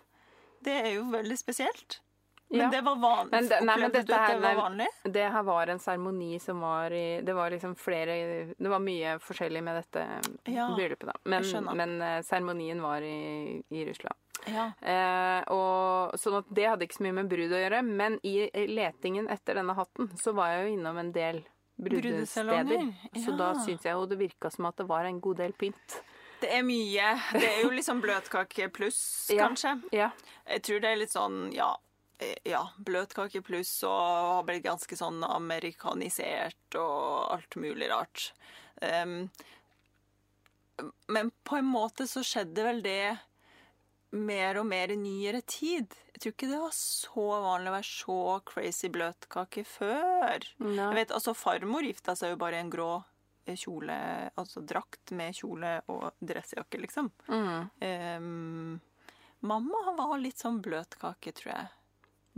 Det er jo veldig spesielt. Men Ja. det var vanlig. Men det- nei, men dette det var vanlig? Det her var en seremoni som var i Det var liksom flere Det var mye forskjellig med dette Ja, bryllupet, da. Men eh, seremonien var i, i Russland. Ja. Eh, og, sånn at det hadde ikke så mye med brud å gjøre. Men i letingen etter denne hatten, så var jeg jo innom en del brudesteder. Ja. Så da syns jeg jo det virka som at det var en god del pynt. Det er mye. Det er jo liksom bløtkake pluss, kanskje. Ja. Jeg tror det er litt sånn, ja eh, ja, bløtkake pluss og har blitt ganske sånn amerikanisert og alt mulig rart. Um, men på en måte så skjedde vel det mer og mer i nyere tid. Jeg tror ikke det var så vanlig å være så crazy bløtkake før. Nei. Jeg vet, altså Farmor gifta seg jo bare i en grå eh, kjole, altså drakt med kjole og dressjakke, liksom. Mm. Um, mamma var litt sånn bløtkake, tror jeg.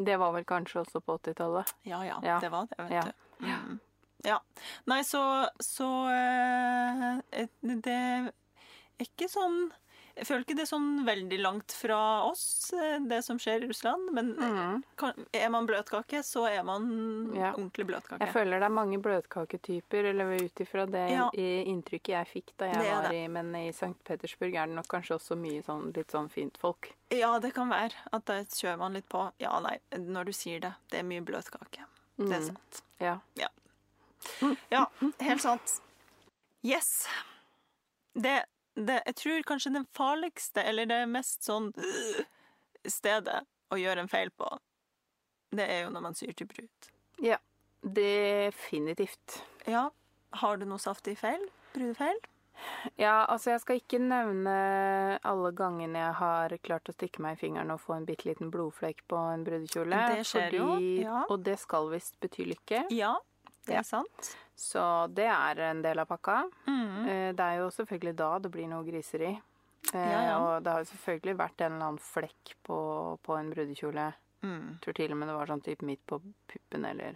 Det var vel kanskje også på 80-tallet. Ja, ja, Ja. det var det, vet Ja. du. Mm. Ja. Nei, så, så uh, Det er ikke sånn Jeg føler ikke det er sånn veldig langt fra oss, eh, det som skjer i Russland. Men Mm. kan, er man bløtkake, så er man Ja. ordentlig bløtkake. Jeg føler det er mange bløtkaketyper, eller ut ifra det Ja. inntrykket jeg fikk da jeg var i Men i St. Petersburg er det nok kanskje også mye sånn litt sånn fint folk. Ja, det kan være at da kjører man litt på. Ja, nei, når du sier det. Det er mye bløtkake. Det er sant. sant. Ja. Ja, helt sant. Yes. Det, det Jeg tror kanskje det farligste, eller det mest sånn øh, stedet å gjøre en feil på, det er jo når man syr til brud. ja. Definitivt. Ja. Har du noe saftig feil? Brudefeil? Ja, altså jeg skal ikke nevne alle gangene jeg har klart å stikke meg i fingeren og få en bitte liten blodflekk på en brudekjole. Det skjer jo, ja. Og det skal visst bety lykke. Ja, det Ja. er sant. Så det er en del av pakka. Mm. Eh, Det er jo selvfølgelig da det blir noe griseri. Eh, Ja, ja. Og det har jo selvfølgelig vært en eller annen flekk på, på en brudekjole. Mm. Tror til og med det var sånn type midt på puppen eller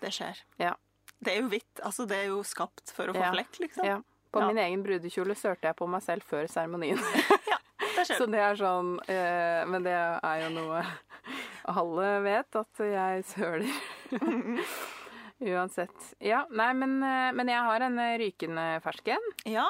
Det skjer. Ja. Det er jo hvitt. Altså, det er jo skapt for å få Ja. flekk, liksom. Ja. På Ja. min egen brudekjole sørte jeg på meg selv før seremonien. Det skjer. Så det er sånn eh, Men det er jo noe alle vet, at jeg søler. Uansett. Ja, nei, men, eh, men jeg har en eh, rykende fersken. Ja.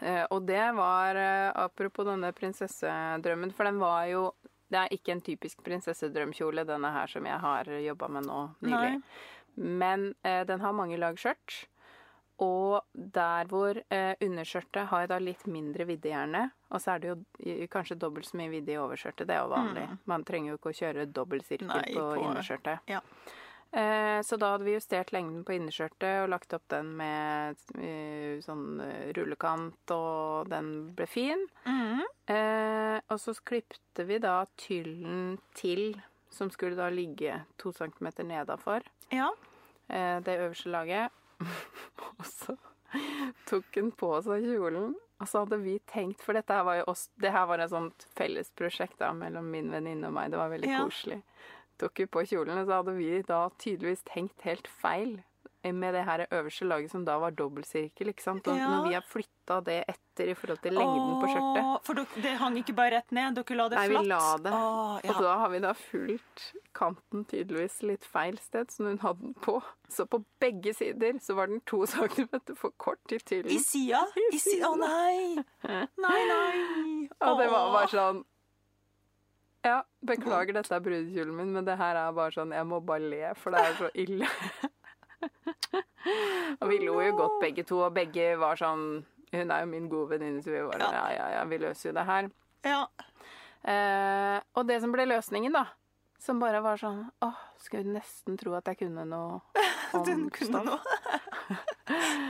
Eh, og det var apropos denne prinsessedrømmen, for den var jo Det er ikke en typisk prinsessedrømkjole, denne her som jeg har jobba med nå nylig. Nei. Men eh, den har mange lag skjørt. Og der hvor eh, underskjørtet har da litt mindre vidde, gjerne. Og så er det jo kanskje dobbelt så mye vidde i overskjørtet. Det er jo vanlig. Man trenger jo ikke å kjøre dobbel sirkel Mm. Nei, på, på- underskjørtet. ja. Eh, så da hadde vi justert lengden på innerskjørtet og lagt opp den med eh, sånn eh, rullekant, og den ble fin. Mm. Og så klipte vi da tyllen til, som skulle da ligge to centimeter nedafor Ja. det øverste laget. og så tok hun på seg kjolen. Og så hadde vi tenkt, for dette her var jo oss, det her var et sånt fellesprosjekt mellom min venninne og meg. Det var veldig Ja. koselig. Tok jo på kjolene, så hadde vi da tydeligvis tenkt helt feil med det her øverste laget som da var dobbeltsirkel. ikke sant? Og Ja. når vi har flytta det etter i forhold til lengden på skjørtet, For dere, det hang ikke bare rett ned, dere la det flatt? Nei, vi la det. Åh, ja. Og da har vi da fulgt kanten tydeligvis litt feil sted, som hun hadde den på. Så på begge sider så var den to centimeter for kort i I tyllen. sida? I sida? Å nei! Nei, nei! Og det var bare sånn Ja, beklager, dette er brudekjolen min, men det her er bare sånn Jeg må bare le, for det er så ille. og vi lo jo godt begge to, og begge var sånn Hun er jo min gode venninne, så vi var sånn Ja. Ja, ja, ja, vi løser jo det her. Ja. Eh, og det som ble løsningen, da, som bare var sånn Åh, skulle nesten tro at jeg kunne noe om Du kunne stoff. noe.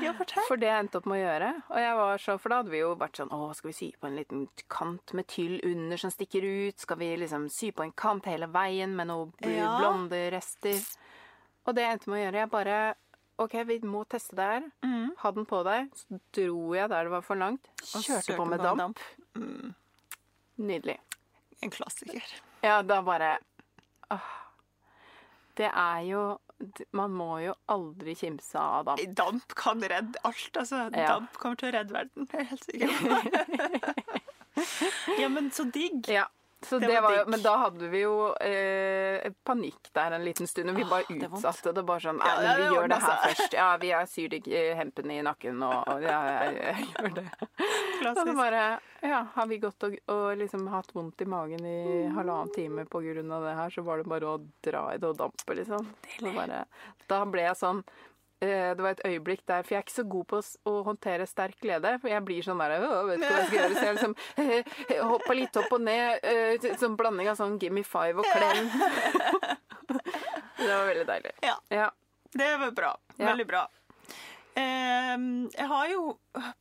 Ja, fortell. For det jeg endte opp med å gjøre. Og jeg var så, For da hadde vi jo vært sånn Å, skal vi sy på en liten kant med tyll under som stikker ut? Skal vi liksom sy på en kant hele veien med noen Ja. blonde rester? Og det jeg endte med å gjøre Jeg bare OK, vi må teste det her. Mm. Ha den på deg. Så dro jeg der det var for langt. Og Kjørte på med damp. damp. Mm. Nydelig. En klassiker. Ja, da bare åh. Det er jo Man må jo aldri kimse av damp. Damp kan redde alt, altså. Ja. Damp kommer til å redde verden, jeg er helt sikker på. ja, men så digg. Ja. Så Det det var var jo, men da hadde vi jo eh, panikk der en liten stund, og vi bare Åh, det er utsatte det. bare sånn, Ja, men vi gjør det her seg. først. Ja, vi syr de hempen i nakken, og, og ja, jeg, jeg gjør det. Og så Klassisk. bare Ja, har vi gått og, og liksom hatt vondt i magen i halvannen time på grunn av det her, så var det bare å dra i det og dampe, liksom. Bare, da ble jeg sånn eh, det var et øyeblikk der, for jeg er ikke så god på å håndtere sterk glede. For jeg blir sånn der «Åh, vet ikke hva jeg skal gjøre. Så jeg liksom eh, hoppa litt opp og ned. eh, Sånn blanding av sånn gimme five og klem. Det var veldig deilig. Ja. Ja. Det var bra. Veldig bra. Ehm, jeg har jo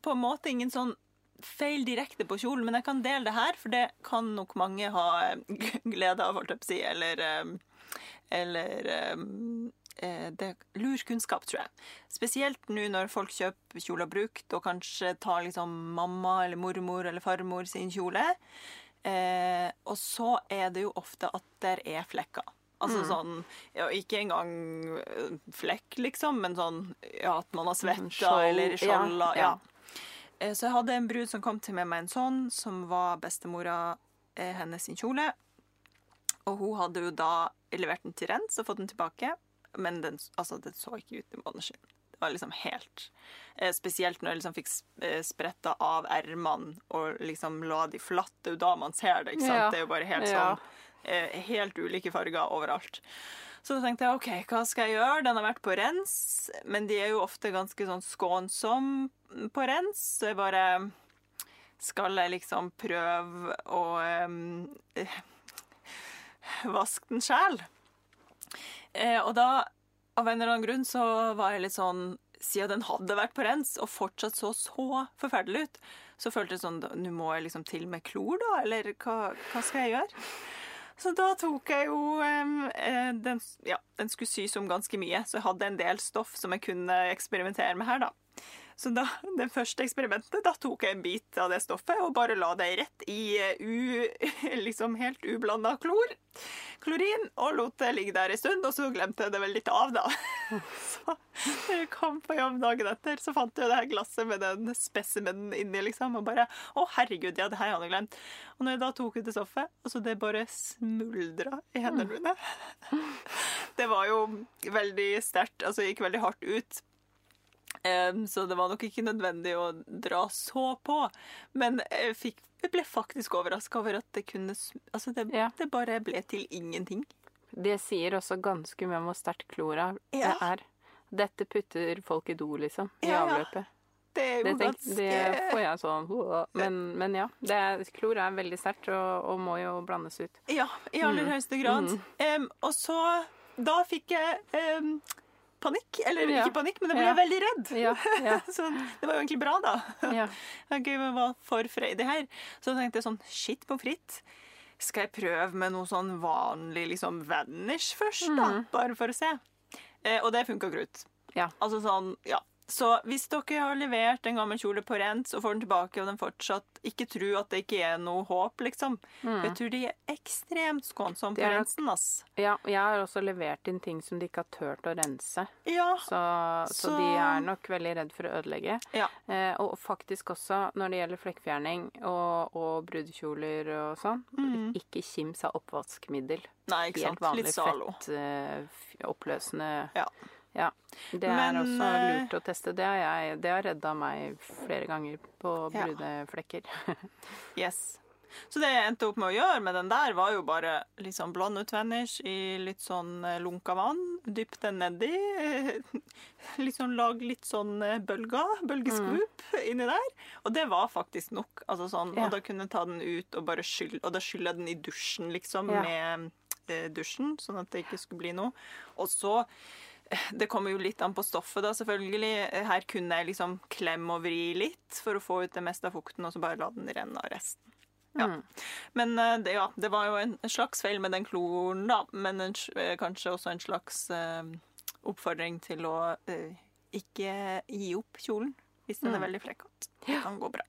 på en måte ingen sånn feil direkte på kjolen, men jeg kan dele det her, for det kan nok mange ha eh, glede av, holdt jeg på å si, eller ehm, Eller ehm, eh, det er lur kunnskap, tror jeg. Spesielt nå når folk kjøper kjoler brukt, og kanskje tar liksom mamma eller mormor eller farmor sin kjole. Eh, og så er det jo ofte at der er flekker. Altså sånn ja, Ikke engang eh, flekk, liksom, men sånn ja, at man har svetta eller skjolda. ja. Ja. Eh, Så jeg hadde en brud som kom til med meg en sånn, som var bestemora eh, hennes sin kjole. Og hun hadde jo da levert den til rens og fått den tilbake. Men den, altså, den så ikke ut i måneskinn. Det var liksom helt eh, Spesielt når jeg liksom fikk eh, spretta av ermene og liksom la de flatt. Det er jo da man ser det. ikke sant? Ja. Det er jo bare helt sånn eh, Helt ulike farger overalt. Så da tenkte jeg OK, hva skal jeg gjøre? Den har vært på rens, men de er jo ofte ganske sånn skånsomme på rens. Så jeg bare Skal jeg liksom prøve å um, vaske den sjæl? Eh, og da, av en eller annen grunn, så var jeg litt sånn Siden den hadde vært på rens og fortsatt så så forferdelig ut, så følte jeg sånn Nå må jeg liksom til med klor, da? Eller hva, hva skal jeg gjøre? Så da tok jeg jo eh, den, ja, den skulle sys om ganske mye, så jeg hadde en del stoff som jeg kunne eksperimentere med her, da. Så da, det første eksperimentet, da tok jeg en bit av det stoffet og bare la det rett i eh, u, liksom helt ublanda klor. Klorin, og lot det ligge der en stund, og så glemte jeg det vel litt av, da. Så når jeg kom på jobb dagen etter, så fant jeg jo det her glasset med den spesimenen inni, liksom, og bare Å, herregud, ja, det her hadde jeg glemt. Og når jeg da tok ut det stoffet, altså det bare smuldra i hendene mine. Det var jo veldig sterkt, altså gikk veldig hardt ut. Så det var nok ikke nødvendig å dra så på. Men jeg, fikk, jeg ble faktisk overraska over at det kunne Altså, det, Ja. det bare ble til ingenting. Det sier også ganske mye om hvor sterkt klora det er. Dette putter folk i do, liksom. I Ja, ja. avløpet. Det er Det, tenk, det får jeg sånn Men, men ja. Det er, klor er veldig sterkt og, og må jo blandes ut. Ja, i aller Mm. høyeste grad. Em, og så Da fikk jeg em, panikk. Eller Ja. ikke panikk, men jeg ble Ja. veldig redd. Ja, ja, Så det var jo egentlig bra, da. med å for freidig her. Så tenkte jeg sånn Shit pommes frites. Skal jeg prøve med noe sånn vanlig liksom vanish først, da? Bare for å se. Eh, og det funka greit. Ja. Altså sånn, ja. Så hvis dere har levert en gammel kjole på rens og får den tilbake, og den fortsatt ikke tror at det ikke er noe håp, liksom. mm. Jeg tror de er ekstremt skånsomme på nok- rensen, ass. ja. Jeg har også levert inn ting som de ikke har turt å rense. Ja. Så, så Så- de er nok veldig redd for å ødelegge. ja. Eh, og faktisk også når det gjelder flekkfjerning og, og brudekjoler og sånn, ikke kims av oppvaskmiddel. Nei, ikke Helt vanlig Litt Zalo. fett, eh, oppløsende Ja. Ja. Det er Men, også eh, lurt å teste. Det har, jeg, det har redda meg flere ganger på Ja. brudeflekker. Yes. Så det jeg endte opp med å gjøre med den der, var jo bare liksom blande ut vanish i litt sånn eh, lunka vann. Dypp den nedi. Liksom lag litt sånn eh, bølger, bølgeskvup inni der. Og det var faktisk nok. Altså sånn, Ja. Og da kunne jeg ta den ut og bare skylle Og da skyller jeg den i dusjen, liksom, Ja. med dusjen, sånn at det ikke skulle bli noe. Og så det kommer jo litt an på stoffet, da, selvfølgelig. Her kunne jeg liksom klemme og vri litt for å få ut det meste av fukten, og så bare la den renne av resten. Ja. Mm. Men eh, det, ja, det var jo en, slags feil med den kloren, da. Men en, eh, kanskje også en slags uh, oppfordring til å uh, ikke gi opp kjolen hvis den er Mm. veldig flekkete. Det kan gå bra.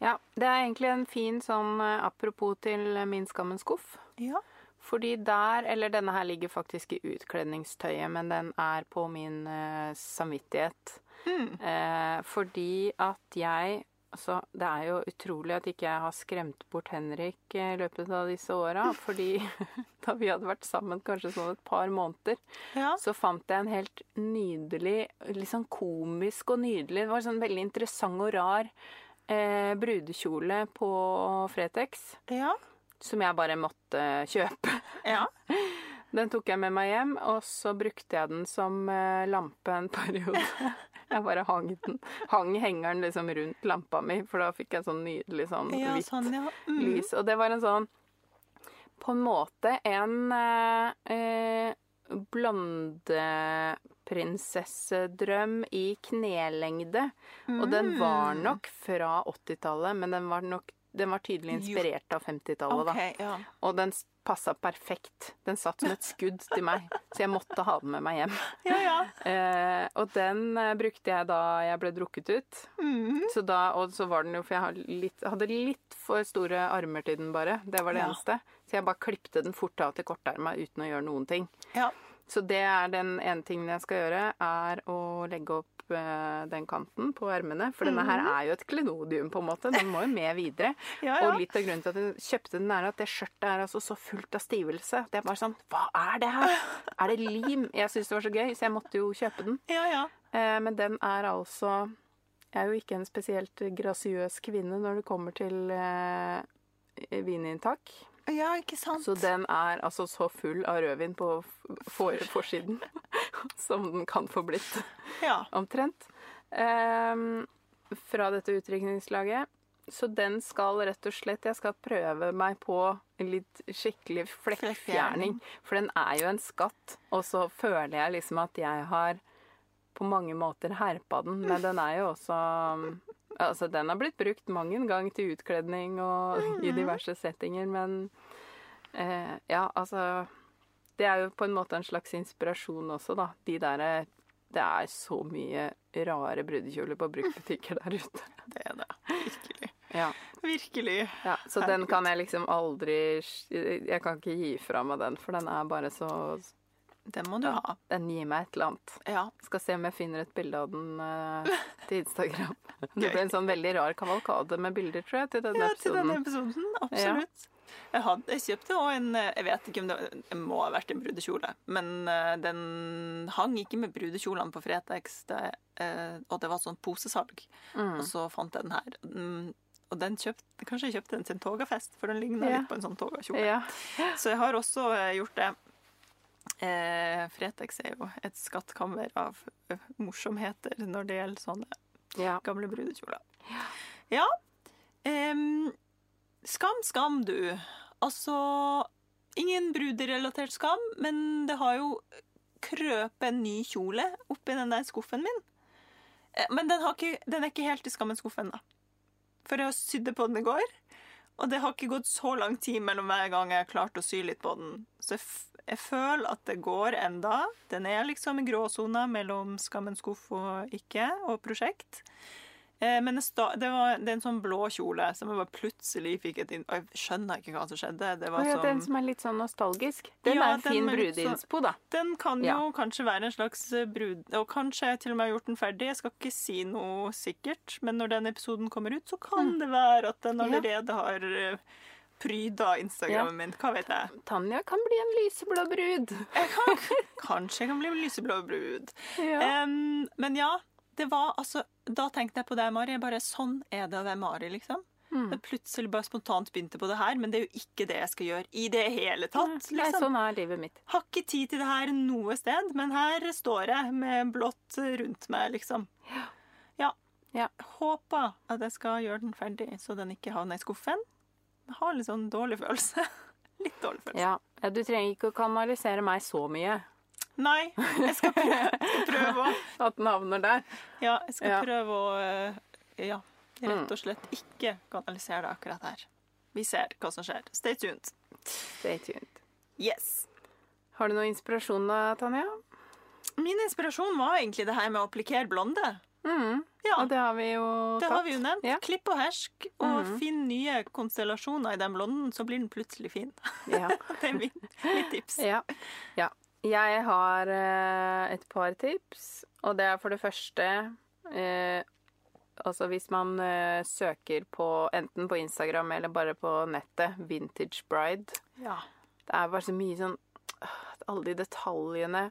Ja, det er egentlig en fin sånn apropos til min skammens skuff. Ja. Fordi der, eller denne her ligger faktisk i utkledningstøyet, men den er på min uh, samvittighet. Mm. Uh, fordi at jeg Altså, det er jo utrolig at ikke jeg har skremt bort Henrik i løpet av disse åra. Fordi da vi hadde vært sammen kanskje sånn et par måneder, ja. så fant jeg en helt nydelig, litt sånn komisk og nydelig Det var sånn veldig interessant og rar eh, brudekjole på Fretex. Ja. Som jeg bare måtte kjøpe. Ja. Den tok jeg med meg hjem, og så brukte jeg den som eh, lampe en periode. Jeg bare hang den. Hang hengeren liksom rundt lampa mi, for da fikk jeg sånn nydelig sånn ja hvitt sånn, ja. Mm. lys. Og det var en sånn På en måte en eh, eh, blondeprinsessedrøm i knelengde. Og den var Mm. nok fra 80-tallet, men den var nok den var tydelig inspirert av 50-tallet, da. OK, ja. Og den passa perfekt. Den satt som et skudd til meg, så jeg måtte ha den med meg hjem. Ja, ja. Eh, og den eh, brukte jeg da jeg ble drukket ut. Mm. Så da, og så var den jo For jeg litt, hadde litt for store armer til den, bare. Det var det eneste. Så jeg bare klipte den fort av til korterma uten å gjøre noen ting. ja. Så det er den ene tingen jeg skal gjøre, er å legge opp eh, den kanten på ermene. For denne her er jo et klenodium, på en måte. Den må jo med videre. Mhm. Ja, ja. Og litt av grunnen til at jeg kjøpte den, er at det skjørtet er altså så fullt av stivelse. Det er bare sånn Hva er det her? Er det lim? Jeg syns det var så gøy, så jeg måtte jo kjøpe den. ja, ja. Eh, men den er altså Jeg er jo ikke en spesielt grasiøs kvinne når det kommer til eh, vininntak. Ja, ikke sant? Så den er altså så full av rødvin på for, forsiden som den kan få blitt, Ja. omtrent. Um, fra dette utdrikningslaget. Så den skal rett og slett Jeg skal prøve meg på en litt skikkelig. Flekkfjerning. For den er jo en skatt. Og så føler jeg liksom at jeg har på mange måter herpa den. Men den er jo også Altså, den har blitt brukt mang en gang til utkledning og i diverse settinger, men eh, Ja, altså Det er jo på en måte en slags inspirasjon også, da. De derre Det er så mye rare brudekjoler på bruktbutikker der ute. Det er det. Virkelig. Ja. Virkelig. ja. Så den kan jeg liksom aldri Jeg kan ikke gi fra meg den, for den er bare så Den må du ha. Den gir meg et eller annet. Ja. Skal se om jeg finner et bilde av den uh, til Instagram. Det ble en sånn veldig rar kavalkade med bilder, tror jeg, til denne ja, til denne episoden. Absolutt. Ja. Jeg, hadde, jeg kjøpte òg en Jeg vet ikke om det, det må ha vært en brudekjole, men uh, den hang ikke med brudekjolene på Fretex, det, uh, og det var sånn posesalg. Mm. Og så fant jeg den her. Um, Og den kjøpte, kanskje jeg kjøpte den til en togafest, for den ligner Ja. litt på en sånn togakjole. Ja. Så jeg har også gjort det. Eh, Fretex er jo et skattkammer av eh, morsomheter når det gjelder sånne ja. gamle brudekjoler. Ja. Em, skam, skam, du. Altså Ingen bruderelatert skam, men det har jo krøpet en ny kjole oppi den der skuffen min. Eh, Men den, har ikke, den er ikke helt i skammens skuff ennå. For jeg sydde på den i går, og det har ikke gått så lang tid mellom hver gang jeg har klart å sy litt på den. Så jeg, jeg føler at det går enda. Den er liksom i gråsona mellom skammens skuff og ikke, og prosjekt. Eh, men det, var, det er en sånn blå kjole som jeg bare plutselig fikk et inn... Jeg skjønner ikke hva som skjedde. Det var ja, som, den som er litt sånn nostalgisk. Den Ja, er en fin sånn- brudeinspo, da. Den kan Ja. jo kanskje være en slags eh, brud... Og kanskje jeg til og med har gjort den ferdig. Jeg skal ikke si noe sikkert, men når den episoden kommer ut, så kan det være at den allerede Ja. allerede har eh, pryda Instagrammen min. Hva vet jeg. Tanja kan bli en lyseblå brud. jeg kan, kanskje jeg kan bli en lyseblå brud. Ja. Um, men ja, det var altså Da tenkte jeg på deg, Mari. Bare, Sånn er det å være Mari, liksom. Mm. Jeg plutselig bare spontant begynte på det her, men det er jo ikke det jeg skal gjøre i det hele tatt. Nei, liksom. sånn er livet mitt. Har ikke tid til det her noe sted, men her står jeg med blått rundt meg, liksom. Ja. Ja. Håper at jeg skal gjøre den ferdig, så den ikke havner i skuffen. Jeg har litt sånn dårlig følelse. Litt dårlig følelse. Ja. ja, du trenger ikke å kanalisere meg så mye. Nei, jeg skal prøve, prøve å At den havner der. Ja, jeg skal Ja. prøve å eh, Ja, Mm. rett og slett ikke kanalisere det akkurat her. Vi ser hva som skjer. Stay tuned. Stay tuned. Yes. Har du noe inspirasjon da, Tanja? Min inspirasjon var egentlig det her med å applikere blonde. Mm. Ja, Og det har vi jo det tatt. har vi jo nevnt. Ja. Klipp og hersk, og mm. finn nye konstellasjoner i den blonden, så blir den plutselig fin. Ja. Det er mitt, mitt tips. Ja. ja. Jeg har eh, et par tips, og det er for det første eh, Altså hvis man eh, søker på enten på Instagram eller bare på nettet 'Vintage Bride'. Ja. Det er bare så mye sånn Alle de detaljene.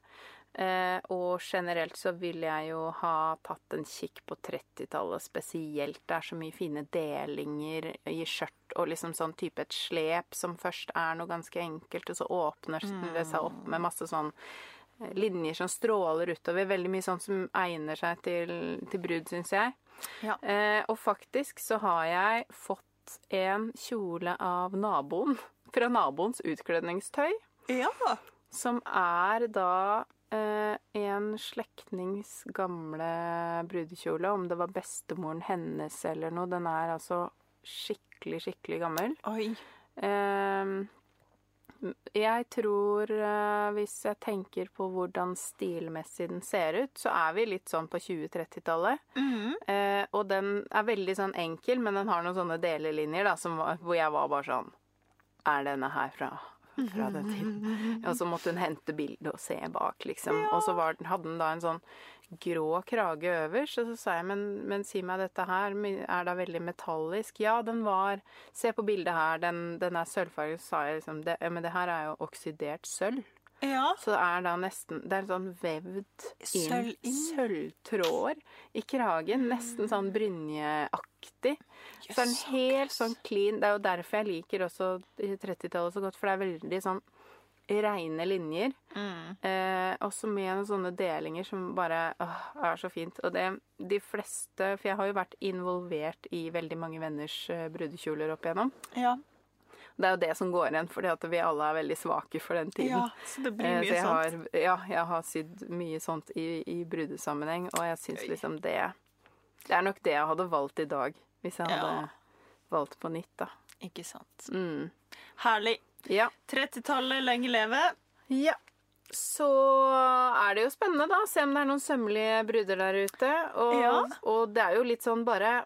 Eh, og generelt så vil jeg jo ha tatt en kikk på 30-tallet spesielt. Det er så mye fine delinger i skjørt og liksom sånn type et slep som først er noe ganske enkelt, og så åpner det seg opp med masse sånn eh, linjer som stråler utover. Veldig mye sånn som egner seg til, til brud, syns jeg. Ja. Eh, og faktisk så har jeg fått en kjole av naboen. Fra naboens utkledningstøy. ja. Som er da eh, en slektnings gamle brudekjole. Om det var bestemoren hennes eller noe. Den er altså skikkelig, skikkelig gammel. Oi. Eh, jeg tror eh, hvis jeg tenker på hvordan stilmessig den ser ut, så er vi litt sånn på 20-30-tallet. Mm. Eh, og den er veldig sånn enkel, men den har noen sånne delelinjer da, som, hvor jeg var bare sånn Er denne her fra, fra den tiden? Og så måtte hun hente bildet og se bak, liksom. Og så var hadde den da en sånn grå krage øverst, og så sa jeg men, men si meg dette her, er da veldig metallisk? Ja, den var Se på bildet her, den, den er sølvfarget. Så sa jeg liksom det, Men det her er jo oksidert sølv. Ja. Så det er da nesten Det er sånn vevd inn inn. sølvtråder i kragen. Nesten sånn brynjeaktig. Så er den helt sånn clean. Det er jo derfor jeg liker også 30-tallet så godt, for det er veldig sånn reine linjer. Mm. Eh, også med noen sånne delinger som bare åh, er så fint. Og det, de fleste For jeg har jo vært involvert i veldig mange venners eh, brudekjoler opp igjennom. Ja. Det er jo det som går igjen, fordi at vi alle er veldig svake for den tiden. ja. Så det blir Eh, mye sånt. har, ja, jeg har sydd mye sånt i, i brudesammenheng, og jeg syns liksom det Det er nok det jeg hadde valgt i dag, hvis jeg hadde Ja. valgt på nytt, da. Ikke sant. Mm. Herlig. Ja. 30-tallet, lenge leve. ja. Så er det jo spennende, da. Se om det er noen sømmelige bruder der ute. Og, Ja. og det er jo litt sånn bare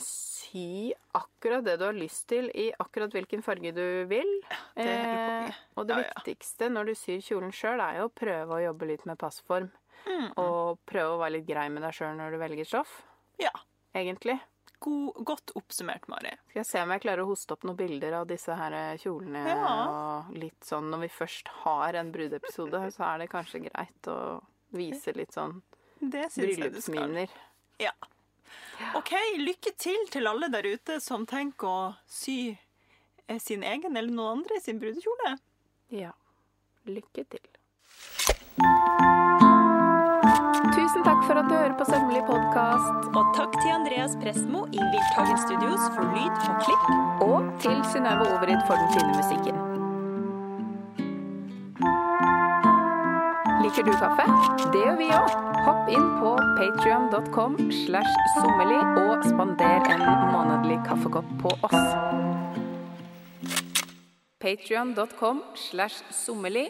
Sy akkurat det du har lyst til i akkurat hvilken farge du vil. det er Eh, og det Ja, ja. viktigste når du syr kjolen sjøl, er jo å prøve å jobbe litt med passform. Mm. Og prøve å være litt grei med deg sjøl når du velger stoff. Ja. Egentlig. God, godt oppsummert, Mari. Skal jeg se om jeg klarer å hoste opp noen bilder av disse her eh, kjolene. Ja. Og litt sånn når vi først har en brudeepisode, så er det kanskje greit å vise litt sånn Det bryllupsminer. Ja. OK, lykke til til alle der ute som tenker å sy eh, sin egen eller noen andre sin brudekjole. Ja. Lykke til. Tusen takk for at du hører på Sømmelig podkast. Og takk til Andreas Prestmo i Wildtagen Studios for lyd og klipp. Og til Synnøve Overid for den fine musikken. Liker du kaffe? Det gjør vi òg. Hopp inn på patrion.com slash sommerli og spander en månedlig kaffekopp på oss. Patrion.com slash sommerli